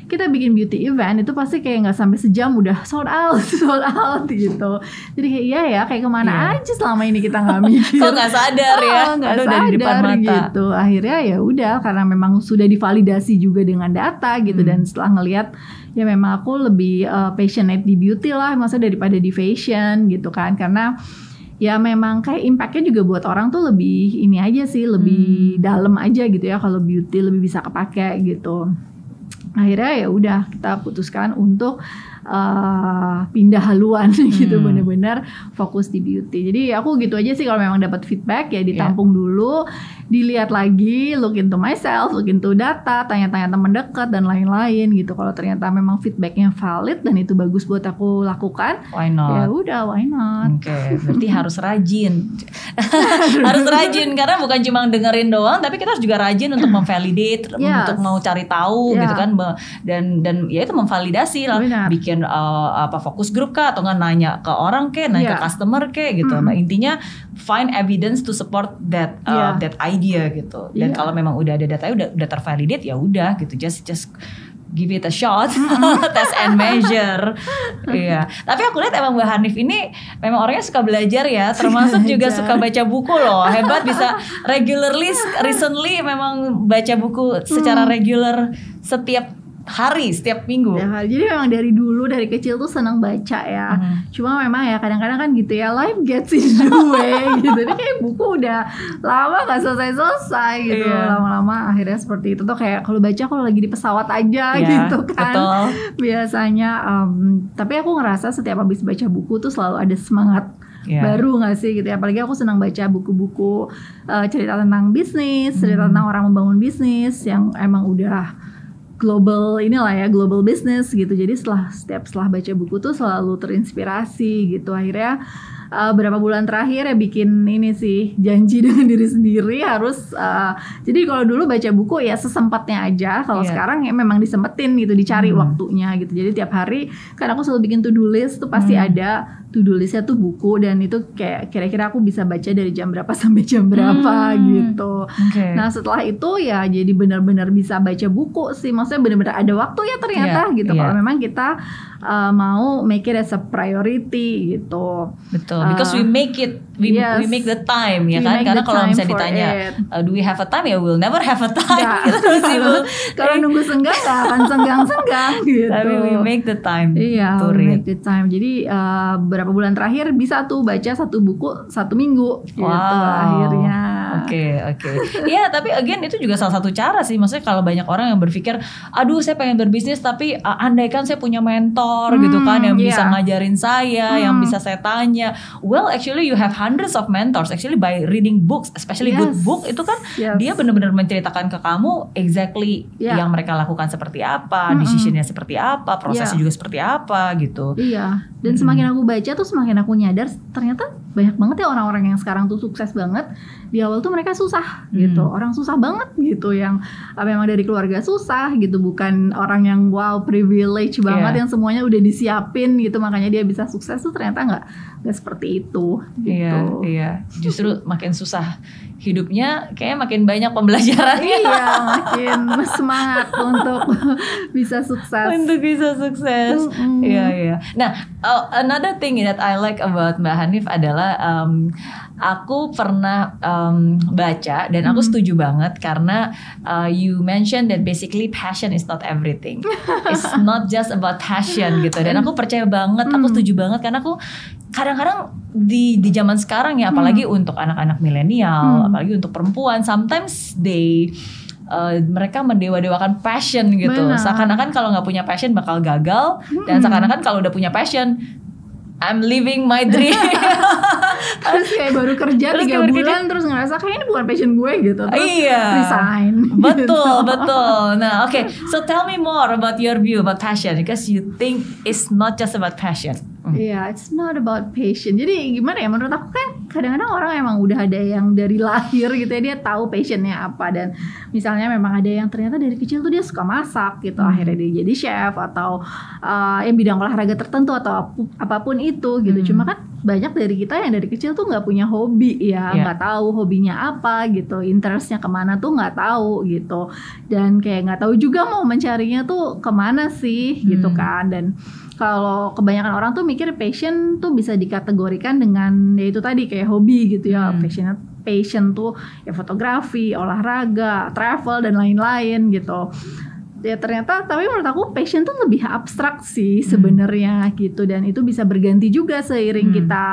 kita bikin beauty event itu pasti kayak nggak sampai sejam udah sold out sold out gitu jadi kayak iya ya kayak ke mana Iya. aja selama ini kita nggak mikir Kok nggak sadar ya? Oh, nggak Aduh, udah di depan sadar mata. gitu akhirnya ya udah karena memang sudah divalidasi juga dengan data gitu Hmm. dan setelah ngelihat ya memang aku lebih uh, passionate di beauty lah masa daripada di fashion gitu kan karena ya memang kayak impactnya juga buat orang tuh lebih ini aja sih lebih Hmm. dalam aja gitu ya kalau beauty lebih bisa kepake gitu akhirnya ya udah kita putuskan untuk uh, pindah haluan gitu Hmm. bener-bener fokus di beauty jadi aku gitu aja sih kalau memang dapat feedback ya ditampung dulu dilihat lagi look into myself look into data tanya-tanya teman dekat dan lain-lain gitu kalau ternyata memang feedbacknya valid dan itu bagus buat aku lakukan Why ya not? udah why not Oke, berarti harus rajin. harus rajin karena bukan cuma dengerin doang, tapi kita harus juga rajin untuk memvalidate, Yes. untuk mau cari tahu Yeah. gitu kan, Me- dan dan ya itu memvalidasi lah, Benar. bikin uh, apa fokus grup kah atau nggak nanya ke orang ke, nanya Yeah. ke customer ke gitu. Mm. Nah intinya find evidence to support that uh, Yeah. that idea gitu. Dan Yeah. kalau memang udah ada datanya udah udah tervalidate ya udah gitu, just just give it a shot, test and measure. Iya. Tapi aku lihat emang Mbak Hanif ini memang orangnya suka belajar ya, termasuk juga suka baca buku loh. Hebat bisa regularly recently memang baca buku secara regular setiap hari, setiap minggu. Ya, jadi memang dari dulu dari kecil tuh senang baca ya. Mhm. Cuma memang ya kadang-kadang kan gitu ya life gets in the way gitu. Ini kayak buku udah lama gak selesai-selesai gitu. Iya. Lama-lama akhirnya seperti itu tuh kayak kalau baca kalau lagi di pesawat aja Ya, gitu kan. Betul. Biasanya em, tapi aku ngerasa setiap habis baca buku tuh selalu ada semangat Ya. baru gak sih gitu ya apalagi aku senang baca buku-buku eh, cerita tentang bisnis cerita Hmm. tentang orang membangun bisnis yang emang udah global inilah ya global business gitu. Jadi setelah setiap setelah baca buku tuh selalu terinspirasi gitu. Akhirnya eh, beberapa bulan terakhir ya bikin ini sih janji dengan diri sendiri harus eh, jadi kalau dulu baca buku ya sesempatnya aja kalau Iya. sekarang ya memang disempetin gitu dicari Hmm. waktunya gitu jadi tiap hari kan aku selalu bikin to do list tuh pasti Hmm. ada to do listnya tuh buku dan itu kayak kira-kira aku bisa baca dari jam berapa sampai jam berapa Hmm. gitu Oke. Nah setelah itu ya jadi benar-benar bisa baca buku sih Maksudnya benar-benar ada waktu ya ternyata Iya, gitu iya. Kalau memang kita uh, mau make it as a priority gitu Betul, because we make it, we, yes. we make the time ya kan. Karena kalau misalnya ditanya, it. uh, do we have a time ya, we'll never have a time. Ya, Gitu kalau- nunggu senggang gak akan senggang-senggang gitu Tapi we make the time Iya, to we read. make the time. Jadi uh, beberapa bulan terakhir bisa tuh baca satu buku satu minggu gitu Wow. akhirnya. Oke oke. Iya tapi again itu juga salah satu cara sih. Maksudnya kalau banyak orang yang berpikir, aduh saya pengen berbisnis tapi uh, andaikan saya punya mentor Hmm, gitu kan yang iya. bisa ngajarin saya, yang Hmm. bisa saya tanya. Well actually you have hundreds of mentors. Actually by reading books, especially good Yes. book itu kan Yes. dia benar-benar menceritakan ke kamu exactly Yeah. yang mereka lakukan seperti apa, Mm-mm. decisionnya seperti apa, prosesnya Yeah. juga seperti apa gitu. Iya, dan Mm-mm. semakin aku baca tuh semakin aku nyadar ternyata banyak banget ya orang-orang yang sekarang tuh sukses banget. Di awal tuh mereka susah gitu, Hmm. orang susah banget gitu yang memang dari keluarga susah gitu, bukan orang yang wow privilege banget Iya. yang semuanya udah disiapin gitu, makanya dia bisa sukses tuh ternyata nggak nggak seperti itu. Gitu. Iya, iya. Justru makin susah hidupnya, kayaknya makin banyak pembelajarannya. Iya, makin semangat untuk bisa sukses. Untuk bisa sukses. Mm-mm. Iya, iya. Nah, uh, another thing that I like about Mbak Hanif adalah um, aku pernah um, baca dan aku Hmm. setuju banget karena uh, you mentioned that basically passion is not everything. It's not just about passion gitu. Dan aku percaya banget, aku Hmm. setuju banget karena aku kadang-kadang di di zaman sekarang ya apalagi untuk anak-anak milenial, Hmm. apalagi untuk perempuan, sometimes they uh, mereka mendewa-dewakan passion gitu. Seakan-akan kalau nggak punya passion bakal gagal dan Hmm. seakan-akan kalau udah punya passion I'm living my dream. Terus kayak baru kerja Terus tiga bulan terus ngerasa kayak ini bukan passion gue gitu. Terus Iya. resign. betul, gitu. betul. Nah, oke. So tell me more about your view about passion because you think it's not just about passion. Hmm. Iya, it's not about passion. Jadi gimana ya? Menurut aku kan kadang-kadang orang emang udah ada yang dari lahir gitu ya dia tahu passionnya apa dan misalnya memang ada yang ternyata dari kecil tuh dia suka masak gitu, Hmm. akhirnya dia jadi chef atau uh, yang bidang olahraga tertentu atau apu- apa pun itu gitu. Hmm. Cuma kan banyak dari kita yang dari kecil tuh nggak punya hobi ya, Iya. nggak tahu hobinya apa gitu, interestnya ke mana tuh nggak tahu gitu, dan kayak nggak tahu juga mau mencarinya tuh ke mana sih gitu Hmm. kan dan kalau kebanyakan orang tuh mikir passion tuh bisa dikategorikan dengan ya itu tadi kayak hobi gitu ya Hmm. passion passion tuh ya fotografi olahraga travel dan lain-lain gitu ya ternyata tapi menurut aku passion tuh lebih abstrak sih Hmm. sebenarnya gitu dan itu bisa berganti juga seiring Hmm. kita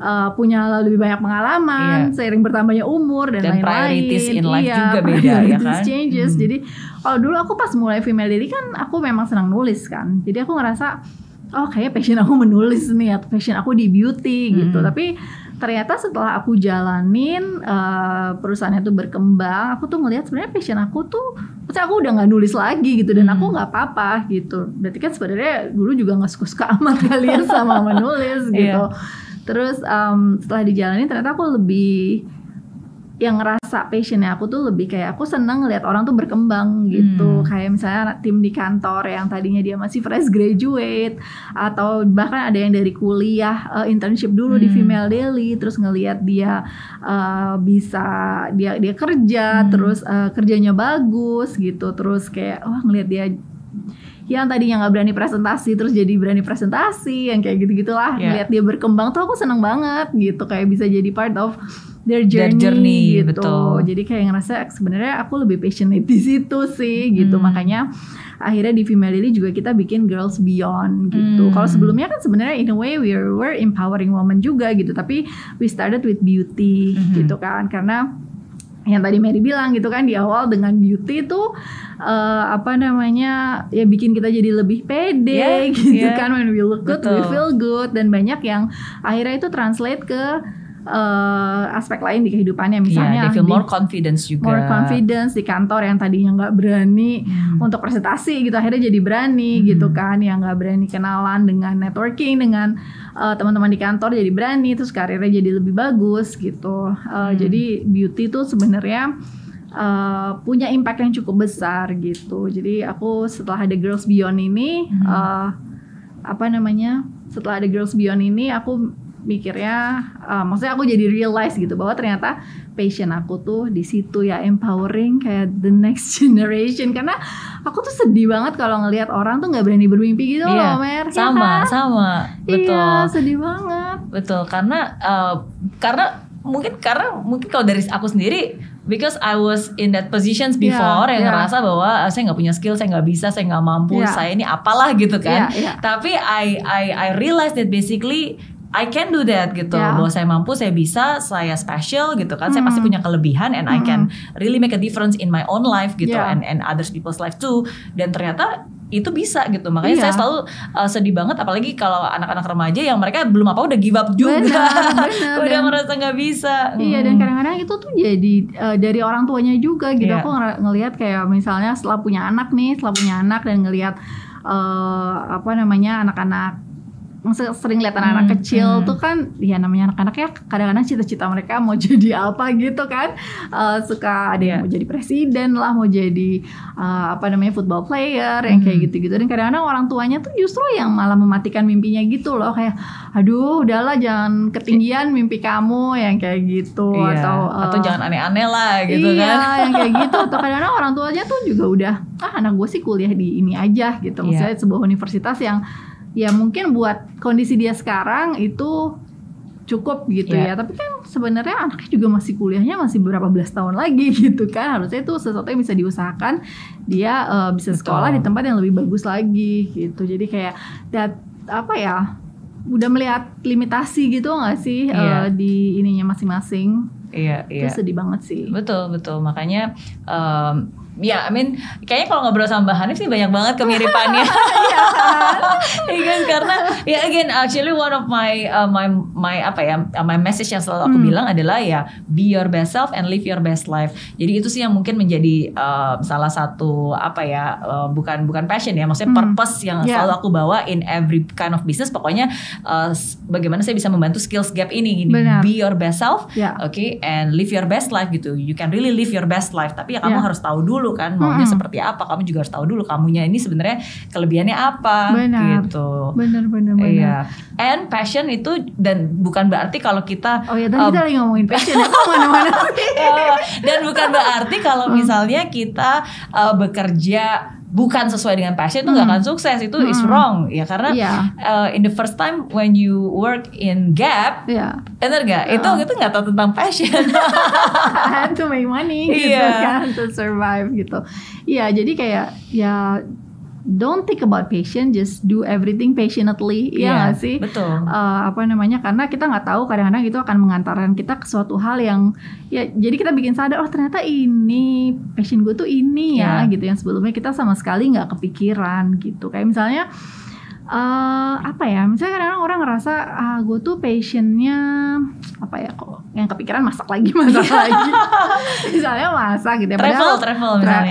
uh, punya lebih banyak pengalaman seiring bertambahnya umur dan. Dan lain-lain priorities in life Iya, juga beda, ya kan? changes Hmm. jadi kalau dulu aku pas mulai female daily kan aku memang senang nulis kan jadi aku ngerasa oh kayak passion aku menulis nih atau passion aku di beauty gitu Hmm. tapi ternyata setelah aku jalanin eh, perusahaan itu berkembang aku tuh ngelihat sebenarnya passion aku tuh maksudnya aku udah nggak nulis lagi gitu dan Hmm. aku nggak apa-apa gitu berarti kan sebenarnya dulu juga nggak suka-suka amat kali ya sama menulis gitu Iya. terus em, setelah dijalanin ternyata aku lebih yang ngerasa passionnya aku tuh lebih kayak aku seneng ngeliat orang tuh berkembang gitu Hmm. kayak misalnya tim di kantor yang tadinya dia masih fresh graduate atau bahkan ada yang dari kuliah eh, internship dulu di Hmm. Female Daily terus ngeliat dia eh, bisa dia dia kerja Hmm. terus eh, kerjanya bagus gitu terus kayak wah ngeliat dia yang tadinya nggak berani presentasi terus jadi berani presentasi yang kayak gitu gitulah Yeah. ngeliat dia berkembang tuh aku seneng banget gitu kayak bisa jadi part of their Their journey, journey, gitu betul. jadi kayak ngerasa sebenarnya aku lebih passionate di situ sih gitu Hmm. makanya akhirnya di Female Daily juga kita bikin Girls Beyond gitu Hmm. kalau sebelumnya kan sebenarnya in a way we were empowering women juga gitu tapi we started with beauty Mhm. gitu kan karena yang tadi Mary bilang gitu kan di awal dengan beauty tuh eh, apa namanya ya bikin kita jadi lebih pede Yeah, gitu yeah. kan when we look good we Betul. feel good dan banyak yang akhirnya itu translate ke eh, aspek lain di kehidupannya Iya, misalnya they feel di- more confidence juga. more confidence di kantor yang tadinya nggak berani Hmm. untuk presentasi gitu akhirnya jadi berani Hmm. gitu kan yang nggak berani kenalan dengan networking dengan uh, teman-teman di kantor jadi berani terus karirnya jadi lebih bagus gitu Uh, Hmm. jadi beauty tuh sebenarnya uh, punya impact yang cukup besar gitu jadi aku setelah ada Girls Beyond ini Hmm. uh, apa namanya setelah ada Girls Beyond ini aku mikirnya uh, maksudnya aku jadi realize gitu bahwa ternyata passion aku tuh di situ ya empowering kayak the next generation karena aku tuh sedih banget kalau ngelihat orang tuh nggak berani bermimpi gitu Iya, loh Mer Ya sama, kan? sama, betul. iya sedih banget Betul, karena uh, karena mungkin karena mungkin kalau dari aku sendiri because I was in that positions Iya, before yang iya. ngerasa bahwa uh, saya nggak punya skill, saya nggak bisa, saya nggak mampu, Iya. saya ini apalah gitu kan. Iya, iya. Tapi I I I realize that basically I can do that gitu Iya. bahwa saya mampu saya bisa saya special gitu kan saya Mm. pasti punya kelebihan and I can really make a difference in my own life gitu Iya. and and others people's life too dan ternyata itu bisa gitu makanya Iya. saya selalu uh, sedih banget apalagi kalau anak-anak remaja yang mereka belum apa udah give up juga Benar, benar. udah Dan- merasa nggak bisa Iya dan kadang-kadang itu tuh jadi uh, dari orang tuanya juga gitu. Iya. Aku ngel- ngelihat kayak misalnya setelah punya anak nih, setelah punya anak dan ngelihat uh, apa namanya anak-anak sering lihat anak-anak Hmm, kecil hmm. tuh kan ya namanya anak-anak ya kadang-kadang cita-cita mereka mau jadi apa gitu kan Uh, suka ada yang Iya. mau jadi presiden lah mau jadi uh, apa namanya football player yang kayak Hmm. gitu-gitu dan kadang-kadang orang tuanya tuh justru yang malah mematikan mimpinya gitu loh kayak aduh udahlah jangan ketinggian mimpi kamu yang kayak gitu Iya, atau atau uh, jangan aneh-aneh lah gitu iya, kan yang kayak gitu atau kadang-kadang orang tuanya tuh juga udah ah anak gue sih kuliah di ini aja gitu Iya. maksudnya sebuah universitas yang ya mungkin buat kondisi dia sekarang itu cukup gitu Iya. ya. Tapi kan sebenarnya anaknya juga masih kuliahnya masih berapa belas tahun lagi gitu kan. Harusnya itu sesuatu yang bisa diusahakan dia eh, bisa Betul. sekolah di tempat yang lebih bagus lagi gitu. Jadi kayak dat apa ya udah melihat limitasi gitu nggak sih Iya. eh, di ininya masing-masing? Iya iya. Itu sedih banget sih. Betul betul. Makanya um, ya I mean kayaknya kalau ngobrol sama Mbak Hanif sih banyak banget kemiripannya. Iya kan? Iya kan karena ya again actually one of my uh, my my apa ya uh, my message yang selalu aku Hmm. bilang adalah ya be your best self and live your best life. Jadi itu sih yang mungkin menjadi uh, salah satu apa ya uh, bukan bukan passion ya maksudnya Hmm. purpose yang Yeah. selalu aku bawa in every kind of business pokoknya uh, bagaimana saya bisa membantu skills gap ini gini Benar. be your best self Ya. Oke, and live your best life gitu. You can really live your best life. Tapi ya kamu Ya. harus tahu dulu kan maunya Mm-mm. seperti apa. Kamu juga harus tahu dulu kamunya ini sebenarnya kelebihannya apa Benar. gitu. bener bener bener Iya. And passion itu dan bukan berarti kalau kita oh ya tadi um, kita lagi ngomongin passion ya mana-mana Ya, dan bukan berarti kalau Hmm. misalnya kita uh, bekerja bukan sesuai dengan passion itu nggak Hmm. akan sukses itu is Hmm. wrong ya karena Iya. uh, in the first time when you work in Gap Iya, bener gak? Itu Uh-uh. itu nggak tahu tentang passion. I had to make money gitu Iya. kan to survive gitu. Iya, jadi kayak ya don't think about passion, just do everything passionately, iya nggak sih? Betul. Eh, apa namanya? Karena kita nggak tahu kadang-kadang itu akan mengantarkan kita ke suatu hal yang ya jadi kita bikin sadar oh ternyata ini passion gue tuh ini ya Ya. gitu. Yang sebelumnya kita sama sekali nggak kepikiran gitu. Kayak misalnya eh apa ya? Misalnya kadang orang ngerasa ah gue tuh passionnya apa ya kok yang kepikiran masak lagi masak lagi. Misalnya masak gitu ya travel Padahal travel tra-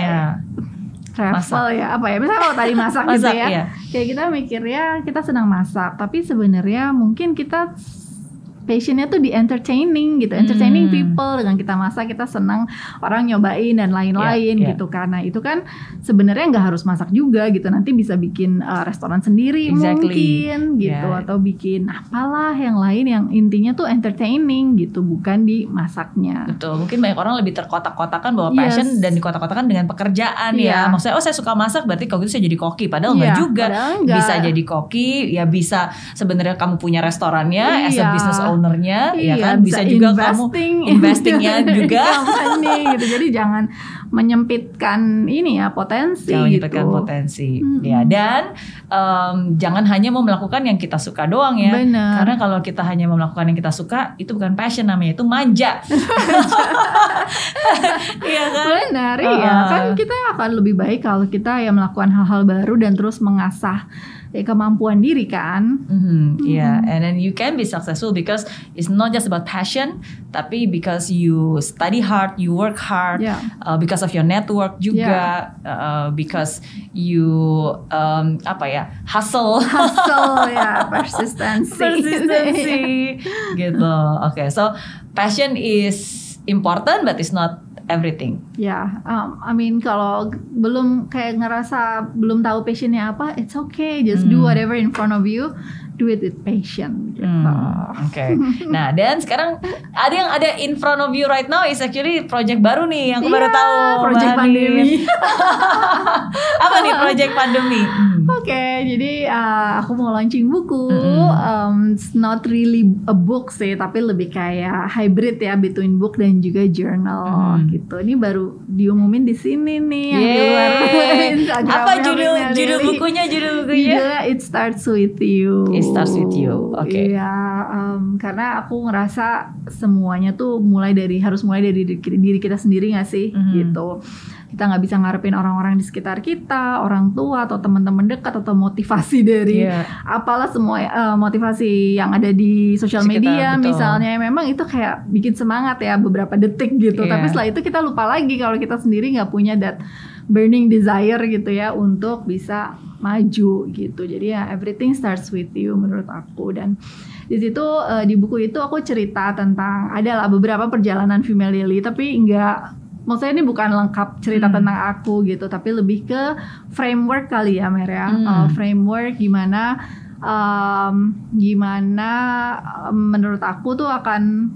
travel ya apa ya? Misalnya kalau tadi masak, gitu Masak, ya. iya. kayak kita mikirnya kita senang masak tapi sebenarnya mungkin kita passionnya tuh di entertaining gitu entertaining Hmm. people dengan kita masak kita senang orang nyobain dan lain-lain Iya, iya. gitu karena itu kan sebenarnya nggak harus masak juga gitu nanti bisa bikin uh, restoran sendiri Exactly. mungkin gitu Yeah. atau bikin apalah yang lain yang intinya tuh entertaining gitu bukan di masaknya Betul, mungkin banyak orang lebih terkotak-kotakan bahwa Yes. passion dan dikotak-kotakan dengan pekerjaan ya. Iya. Maksudnya, oh saya suka masak berarti kalau gitu saya jadi koki. Padahal enggak Iya, juga. padahal enggak. Bisa jadi koki, ya bisa sebenarnya kamu punya restorannya as a Iya. business ownernya, ya Iya, kan. Bisa, juga kamu investing investingnya juga. company gitu. Jadi jangan menyempitkan ini ya potensi Jangan gitu. menyempitkan potensi, Mm-mm. ya. Dan em, jangan hanya mau melakukan yang kita suka doang ya. Benar. Karena kalau kita hanya mau melakukan yang kita suka, itu bukan passion namanya, itu manja. Iya kan? Benar ya Uh-uh. kan kita akan lebih baik kalau kita ya melakukan hal-hal baru dan terus mengasah ya, kemampuan diri kan. Mhm, yeah, and then you can be successful because it's not just about passion, tapi because you study hard, you work hard, Ya. uh, because of your network juga, uh, because you um, apa ya hustle, Hustle ya persistency. persistency, gitu. Oke, so passion is important, but it's not everything. Ya, um, I mean kalau belum kayak ngerasa belum tahu passionnya apa, it's okay, just do Hmm. whatever in front of you, do it with passion. Gitu. Hmm, Oke. Nah, dan sekarang ada yang ada in front of you right now is actually project baru nih yang aku baru Iya, tahu. project Mbak pandemi. Apa nih project pandemi? Hmm. Oke, jadi uh, aku mau launching buku. Mm-mm. Um, it's not really a book sih, tapi lebih kayak hybrid ya between book dan juga journal Mm. gitu. Ini baru diumumin di sini nih yang di luar Yeay. Apa judul judul bukunya? Judul bukunya? Judulnya It Starts With You. It Starts With You, oke. Iya, um, karena aku ngerasa semuanya tuh mulai dari harus mulai dari diri, diri kita sendiri gak sih, Mhm. gitu. Kita nggak bisa ngarepin orang-orang di sekitar kita, orang tua atau teman-teman dekat atau motivasi dari Iya. apalah semua eh, motivasi yang ada di sosial media betul. misalnya memang itu kayak bikin semangat ya beberapa detik gitu Iya. tapi setelah itu kita lupa lagi kalau kita sendiri nggak punya that burning desire gitu ya untuk bisa maju gitu jadi ya everything starts with you menurut aku dan di situ eh, di buku itu aku cerita tentang adalah beberapa perjalanan female Lily tapi nggak maksudnya ini bukan lengkap cerita Hmm. tentang aku gitu tapi lebih ke framework kali ya Mer ya Hmm. Eh, framework gimana em, gimana menurut aku tuh akan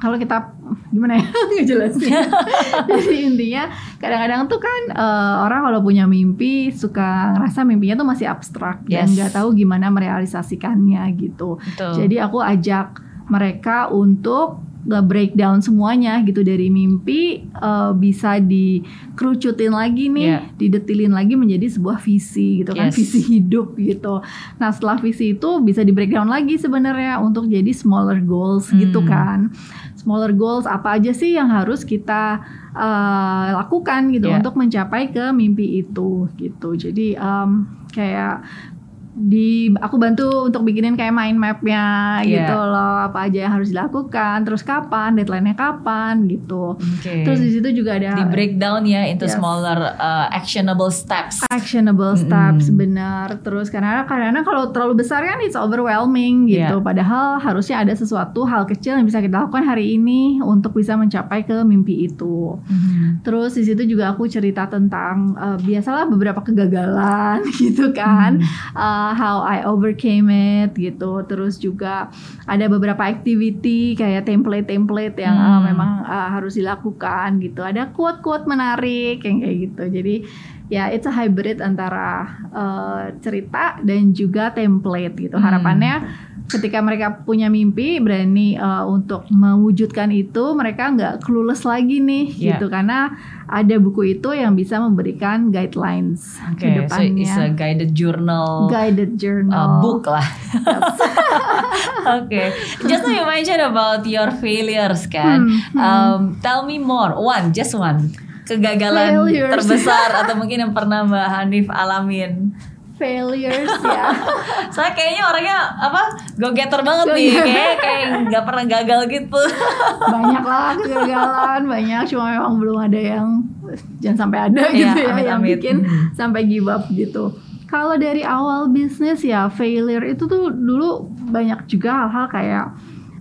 kalau kita gimana ya ngejelasin jadi intinya kadang-kadang tuh kan eh, orang kalau punya mimpi suka ngerasa mimpinya tuh masih abstrak dan Yes. nggak tahu gimana merealisasikannya gitu Betul. jadi aku ajak mereka untuk nge-breakdown semuanya gitu dari mimpi eh, bisa dikerucutin lagi nih, Yeah. didetilin lagi menjadi sebuah visi gitu kan, Yes. visi hidup gitu. Nah, setelah visi itu bisa di-breakdown lagi sebenarnya untuk jadi smaller goals gitu Hmm. kan. Smaller goals apa aja sih yang harus kita eh, lakukan gitu Yeah. untuk mencapai ke mimpi itu gitu. Jadi em, kayak di aku bantu untuk bikinin kayak mind mapnya Iya. gitu loh apa aja yang harus dilakukan terus kapan deadline-nya kapan gitu Oke. terus di situ juga ada di breakdown ya into Yes. smaller uh, actionable steps. actionable steps benar terus karena karena kalau terlalu besar kan it's overwhelming gitu Iya. padahal harusnya ada sesuatu hal kecil yang bisa kita lakukan hari ini untuk bisa mencapai ke mimpi itu Mhm. Terus di situ juga aku cerita tentang eh, biasalah beberapa kegagalan gitu kan, How I overcame it gitu. Terus juga ada beberapa activity kayak template-template yang eh, Hmm. memang eh, harus dilakukan gitu. Ada quote-quote menarik yang kayak gitu. Jadi ya it's a hybrid antara eh, cerita dan juga template gitu. Hmm. Harapannya ketika mereka punya mimpi berani uh, untuk mewujudkan itu mereka nggak clueless lagi nih Yeah. gitu karena ada buku itu yang bisa memberikan guidelines Oke, ke so depannya it's a guided journal. guided uh, journal book lah. Oke, just now you mentioned about your failures kan. Hmm, hmm. Um, tell me more, one, just one kegagalan Failures. terbesar atau mungkin yang pernah Mbak Hanif alamin. Failures ya. Saya kayaknya orangnya apa go getter banget Go nih, getter. kayak kayak nggak pernah gagal gitu. banyak lah kegagalan, banyak cuma memang belum ada yang jangan sampai ada gitu Iya, ya yang amit-amit. bikin sampai give up gitu. Kalau dari awal bisnis ya failure itu tuh dulu banyak juga hal-hal kayak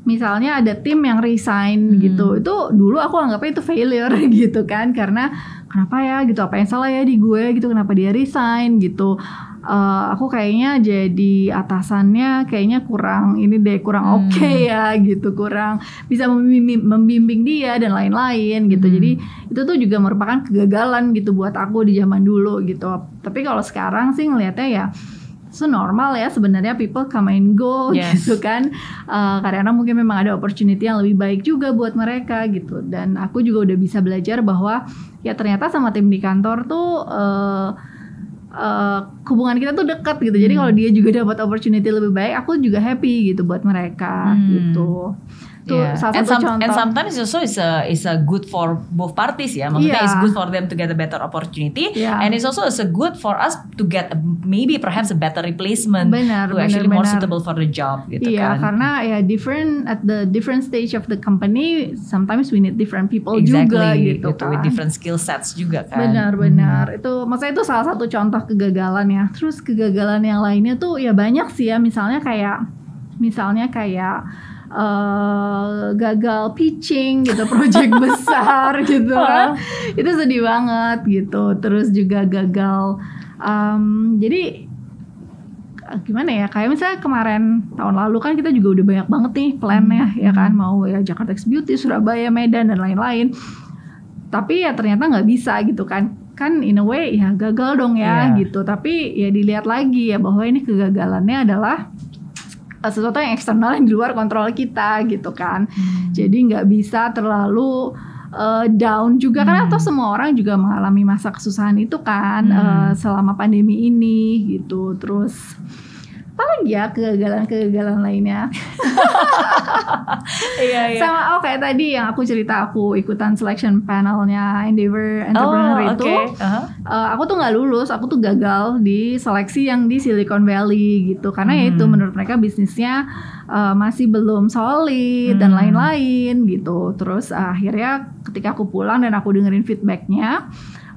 misalnya ada tim yang resign Hmm. gitu. Itu dulu aku anggapnya itu failure gitu kan karena kenapa ya gitu apa yang salah ya di gue gitu kenapa dia resign gitu. Eh, aku kayaknya jadi atasannya kayaknya kurang ini deh kurang Hmm. oke ya gitu kurang bisa membimbing, membimbing dia dan lain-lain gitu Hmm. jadi itu tuh juga merupakan kegagalan gitu buat aku di zaman dulu gitu tapi kalau sekarang sih ngelihatnya ya so normal ya sebenarnya people come and go Yes. gitu kan Eh, karena mungkin memang ada opportunity yang lebih baik juga buat mereka gitu dan aku juga udah bisa belajar bahwa ya ternyata sama tim di kantor tuh eh, eh, hubungan kita tuh dekat gitu jadi Hmm. kalau dia juga dapat opportunity lebih baik aku juga happy gitu buat mereka Hmm. gitu tuh Yeah. salah and, satu some- contoh and sometimes also is a is a good for both parties ya. Maksudnya Iya. it's good for them to get a better opportunity Iya. and it's also is a good for us to get a, maybe perhaps a better replacement Benar, who benar, actually more benar. suitable for the job gitu Iya, kan. karena ya different at the different stage of the company, sometimes we need different people exactly juga gitu, kan. with different skill sets juga kan. Benar, benar. Itu maksudnya itu salah satu contoh kegagalan ya. Terus kegagalan yang lainnya tuh ya banyak sih ya. Misalnya kayak misalnya kayak eh, gagal pitching gitu project besar gitu kan. Itu sedih banget gitu. Terus juga gagal em, jadi gimana ya kayak misalnya kemarin tahun lalu kan kita juga udah banyak banget nih plannya ya kan mau ya Jakarta X Beauty, Surabaya, Medan dan lain-lain tapi ya ternyata nggak bisa gitu kan kan in a way ya gagal dong ya Iya. gitu tapi ya dilihat lagi ya bahwa ini kegagalannya adalah sesuatu yang eksternal yang di luar kontrol kita gitu kan Hmm. jadi nggak bisa terlalu eh, down juga kan Hmm. atau semua orang juga mengalami masa kesusahan itu kan Hmm. eh, selama pandemi ini gitu terus apa lagi ya kegagalan-kegagalan lainnya Iya iya. sama oh kayak tadi yang aku cerita aku ikutan selection panelnya Endeavor Entrepreneur oh, itu oke. Aha. eh, aku tuh nggak lulus aku tuh gagal di seleksi yang di Silicon Valley gitu karena ya itu Hmm. menurut mereka bisnisnya eh, masih belum solid dan Hmm. lain-lain gitu terus eh, akhirnya ketika aku pulang dan aku dengerin feedbacknya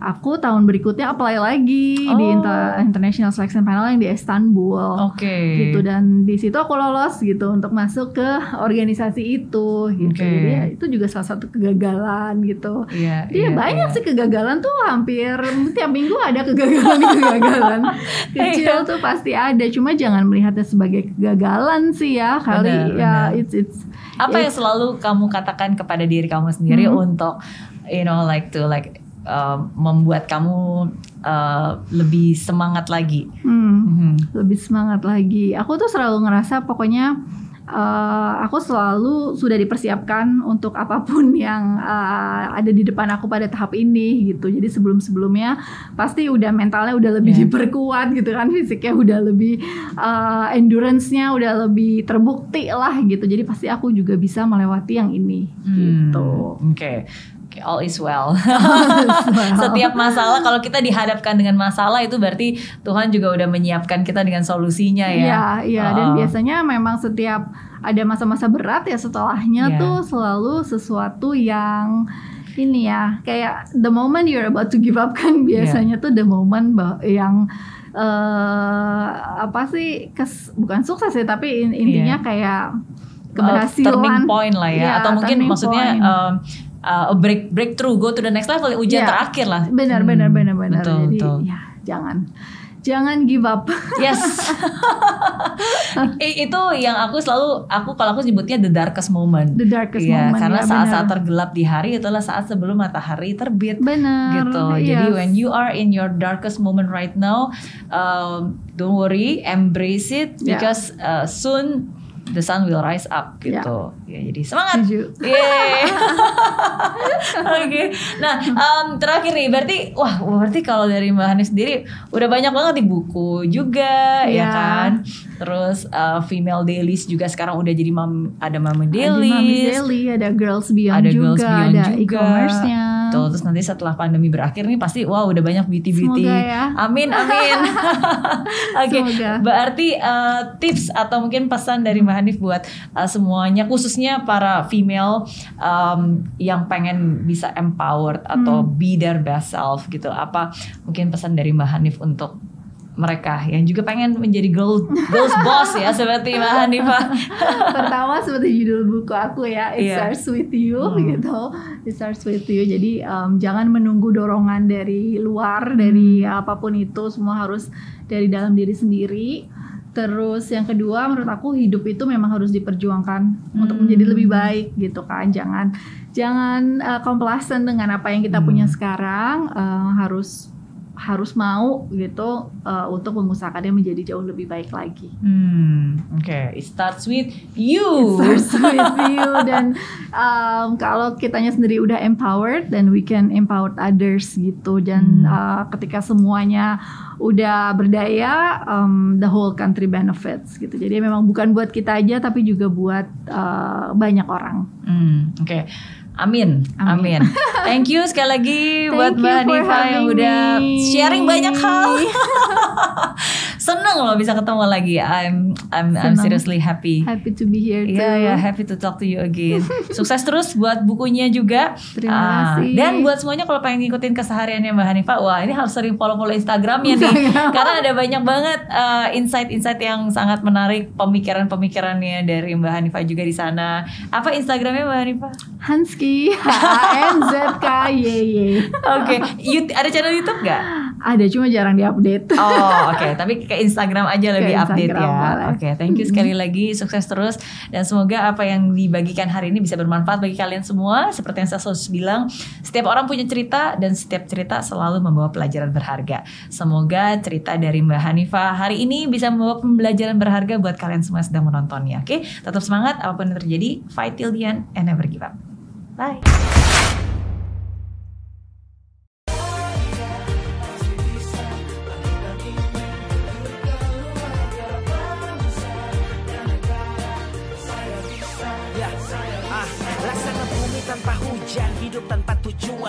aku tahun berikutnya apply lagi di Oh. Inter- International Selection Panel yang di Istanbul Oke. gitu dan di situ aku lolos gitu untuk masuk ke organisasi itu gitu Oke. jadi ya itu juga salah satu kegagalan gitu Iya. Iya iya, banyak iya. sih kegagalan tuh hampir tiap minggu ada kegagalan-kegagalan kecil tuh pasti ada cuma jangan melihatnya sebagai kegagalan sih ya kali Benar, ya benar. it's it's Apa yang selalu kamu katakan kepada diri kamu sendiri Hmm. untuk you know like to like uh, membuat kamu uh, lebih semangat lagi? hmm, Mhm. lebih semangat lagi aku tuh selalu ngerasa pokoknya eh, aku selalu sudah dipersiapkan untuk apa pun yang eh, ada di depan aku pada tahap ini gitu jadi sebelum sebelumnya pasti udah mentalnya udah lebih Iya. diperkuat gitu kan fisiknya udah lebih eh, endurance-nya udah lebih terbukti lah gitu jadi pasti aku juga bisa melewati yang ini gitu Hmm, Oke. Oke, all is well. Setiap masalah kalau kita dihadapkan dengan masalah itu berarti Tuhan juga udah menyiapkan kita dengan solusinya ya. Iya, iya dan Oh. biasanya memang setiap ada masa-masa berat ya setelahnya Iya. tuh selalu sesuatu yang ini ya kayak the moment you're about to give up kan biasanya tuh the moment yang eh apa sih kes, bukan sukses ya tapi in- intinya kayak Uh, keberhasilan turning point lah ya, Iya, atau mungkin maksudnya um, uh, a break breakthrough go to the next level ujian Iya. terakhir lah. benar Hmm, benar benar benar Betul, jadi betul. ya jangan jangan give up Yes. Itu yang aku selalu aku kalau aku nyebutnya the darkest moment. the darkest Iya, moment karena ya, saat-saat benar. tergelap di hari itulah saat sebelum matahari terbit. benar gitu. Jadi yes. when you are in your darkest moment right now, um, don't worry, embrace it Yeah. because uh, soon the sun will rise up gitu. Ya, jadi semangat. Yeay. Oke. Nah, um, terakhir nih, berarti wah, berarti kalau dari Mbak Hani sendiri udah banyak banget di buku juga, ya Iya. kan? Terus uh, female dailies juga sekarang udah jadi mam, ada mama Ada Mami dailies. Daily, ada Girls Beyond Ada juga, Girls Beyond ada juga. e-commerce-nya. Gitu. Terus nanti setelah pandemi berakhir nih pasti wow udah banyak beauty-beauty. Semoga ya. Amin amin. Oke. Semoga. Berarti uh, tips atau mungkin pesan dari Mbak Hanif buat uh, semuanya khususnya para female um, yang pengen bisa empowered atau Hmm. be their best self gitu. Apa mungkin pesan dari Mbak Hanif untuk mereka yang juga pengen menjadi girl girls boss ya seperti Mbak Hanifah. Pertama seperti judul buku aku ya, It Iya. starts with you Hmm. gitu. It starts with you. Jadi um, jangan menunggu dorongan dari luar, dari Hmm. apa pun itu, semua harus dari dalam diri sendiri. Terus yang kedua menurut aku hidup itu memang harus diperjuangkan untuk Hmm. menjadi lebih baik gitu kan. Jangan jangan uh, dengan apa yang kita Hmm. punya sekarang. Uh, harus harus mau gitu uh, untuk mengusahakannya menjadi jauh lebih baik lagi. Hmm, oke. It starts with you. It starts with you dan um, kalau kitanya sendiri udah empowered then we can empower others gitu dan Hmm. uh, ketika semuanya udah berdaya um, the whole country benefits gitu jadi memang bukan buat kita aja tapi juga buat uh, banyak orang Hmm, oke. Amin, amin. Amin. Thank you sekali lagi buat Thank Mbak you for Hanifa yang udah me. sharing banyak hal. Seneng loh bisa ketemu lagi. I'm I'm I'm seriously happy. happy to be here too Iya ya, happy to talk to you again. Sukses terus buat bukunya juga. Terima Ah, kasih. Dan buat semuanya kalau pengen ngikutin kesehariannya Mbak Hanifah, wah ini harus sering follow-follow Instagramnya nih. Karena ada banyak banget uh, insight-insight yang sangat menarik, pemikiran-pemikirannya dari Mbak Hanifah juga di sana. Apa Instagramnya Mbak Hanifah? Hanski H A N Z K Y Y Oke, Yut- ada channel YouTube nggak? Ada cuma jarang diupdate Oh, oke. Tapi ke Instagram aja lebih update Instagram ya. boleh. Oke, thank you sekali lagi. Sukses terus dan semoga apa yang dibagikan hari ini bisa bermanfaat bagi kalian semua. Seperti yang saya selalu bilang, setiap orang punya cerita dan setiap cerita selalu membawa pelajaran berharga. Semoga cerita dari Mbak Hanifah hari ini bisa membawa pembelajaran berharga buat kalian semua yang sedang menontonnya. Oke, tetap semangat apa pun yang terjadi. Fight till the end and never give up. Bye.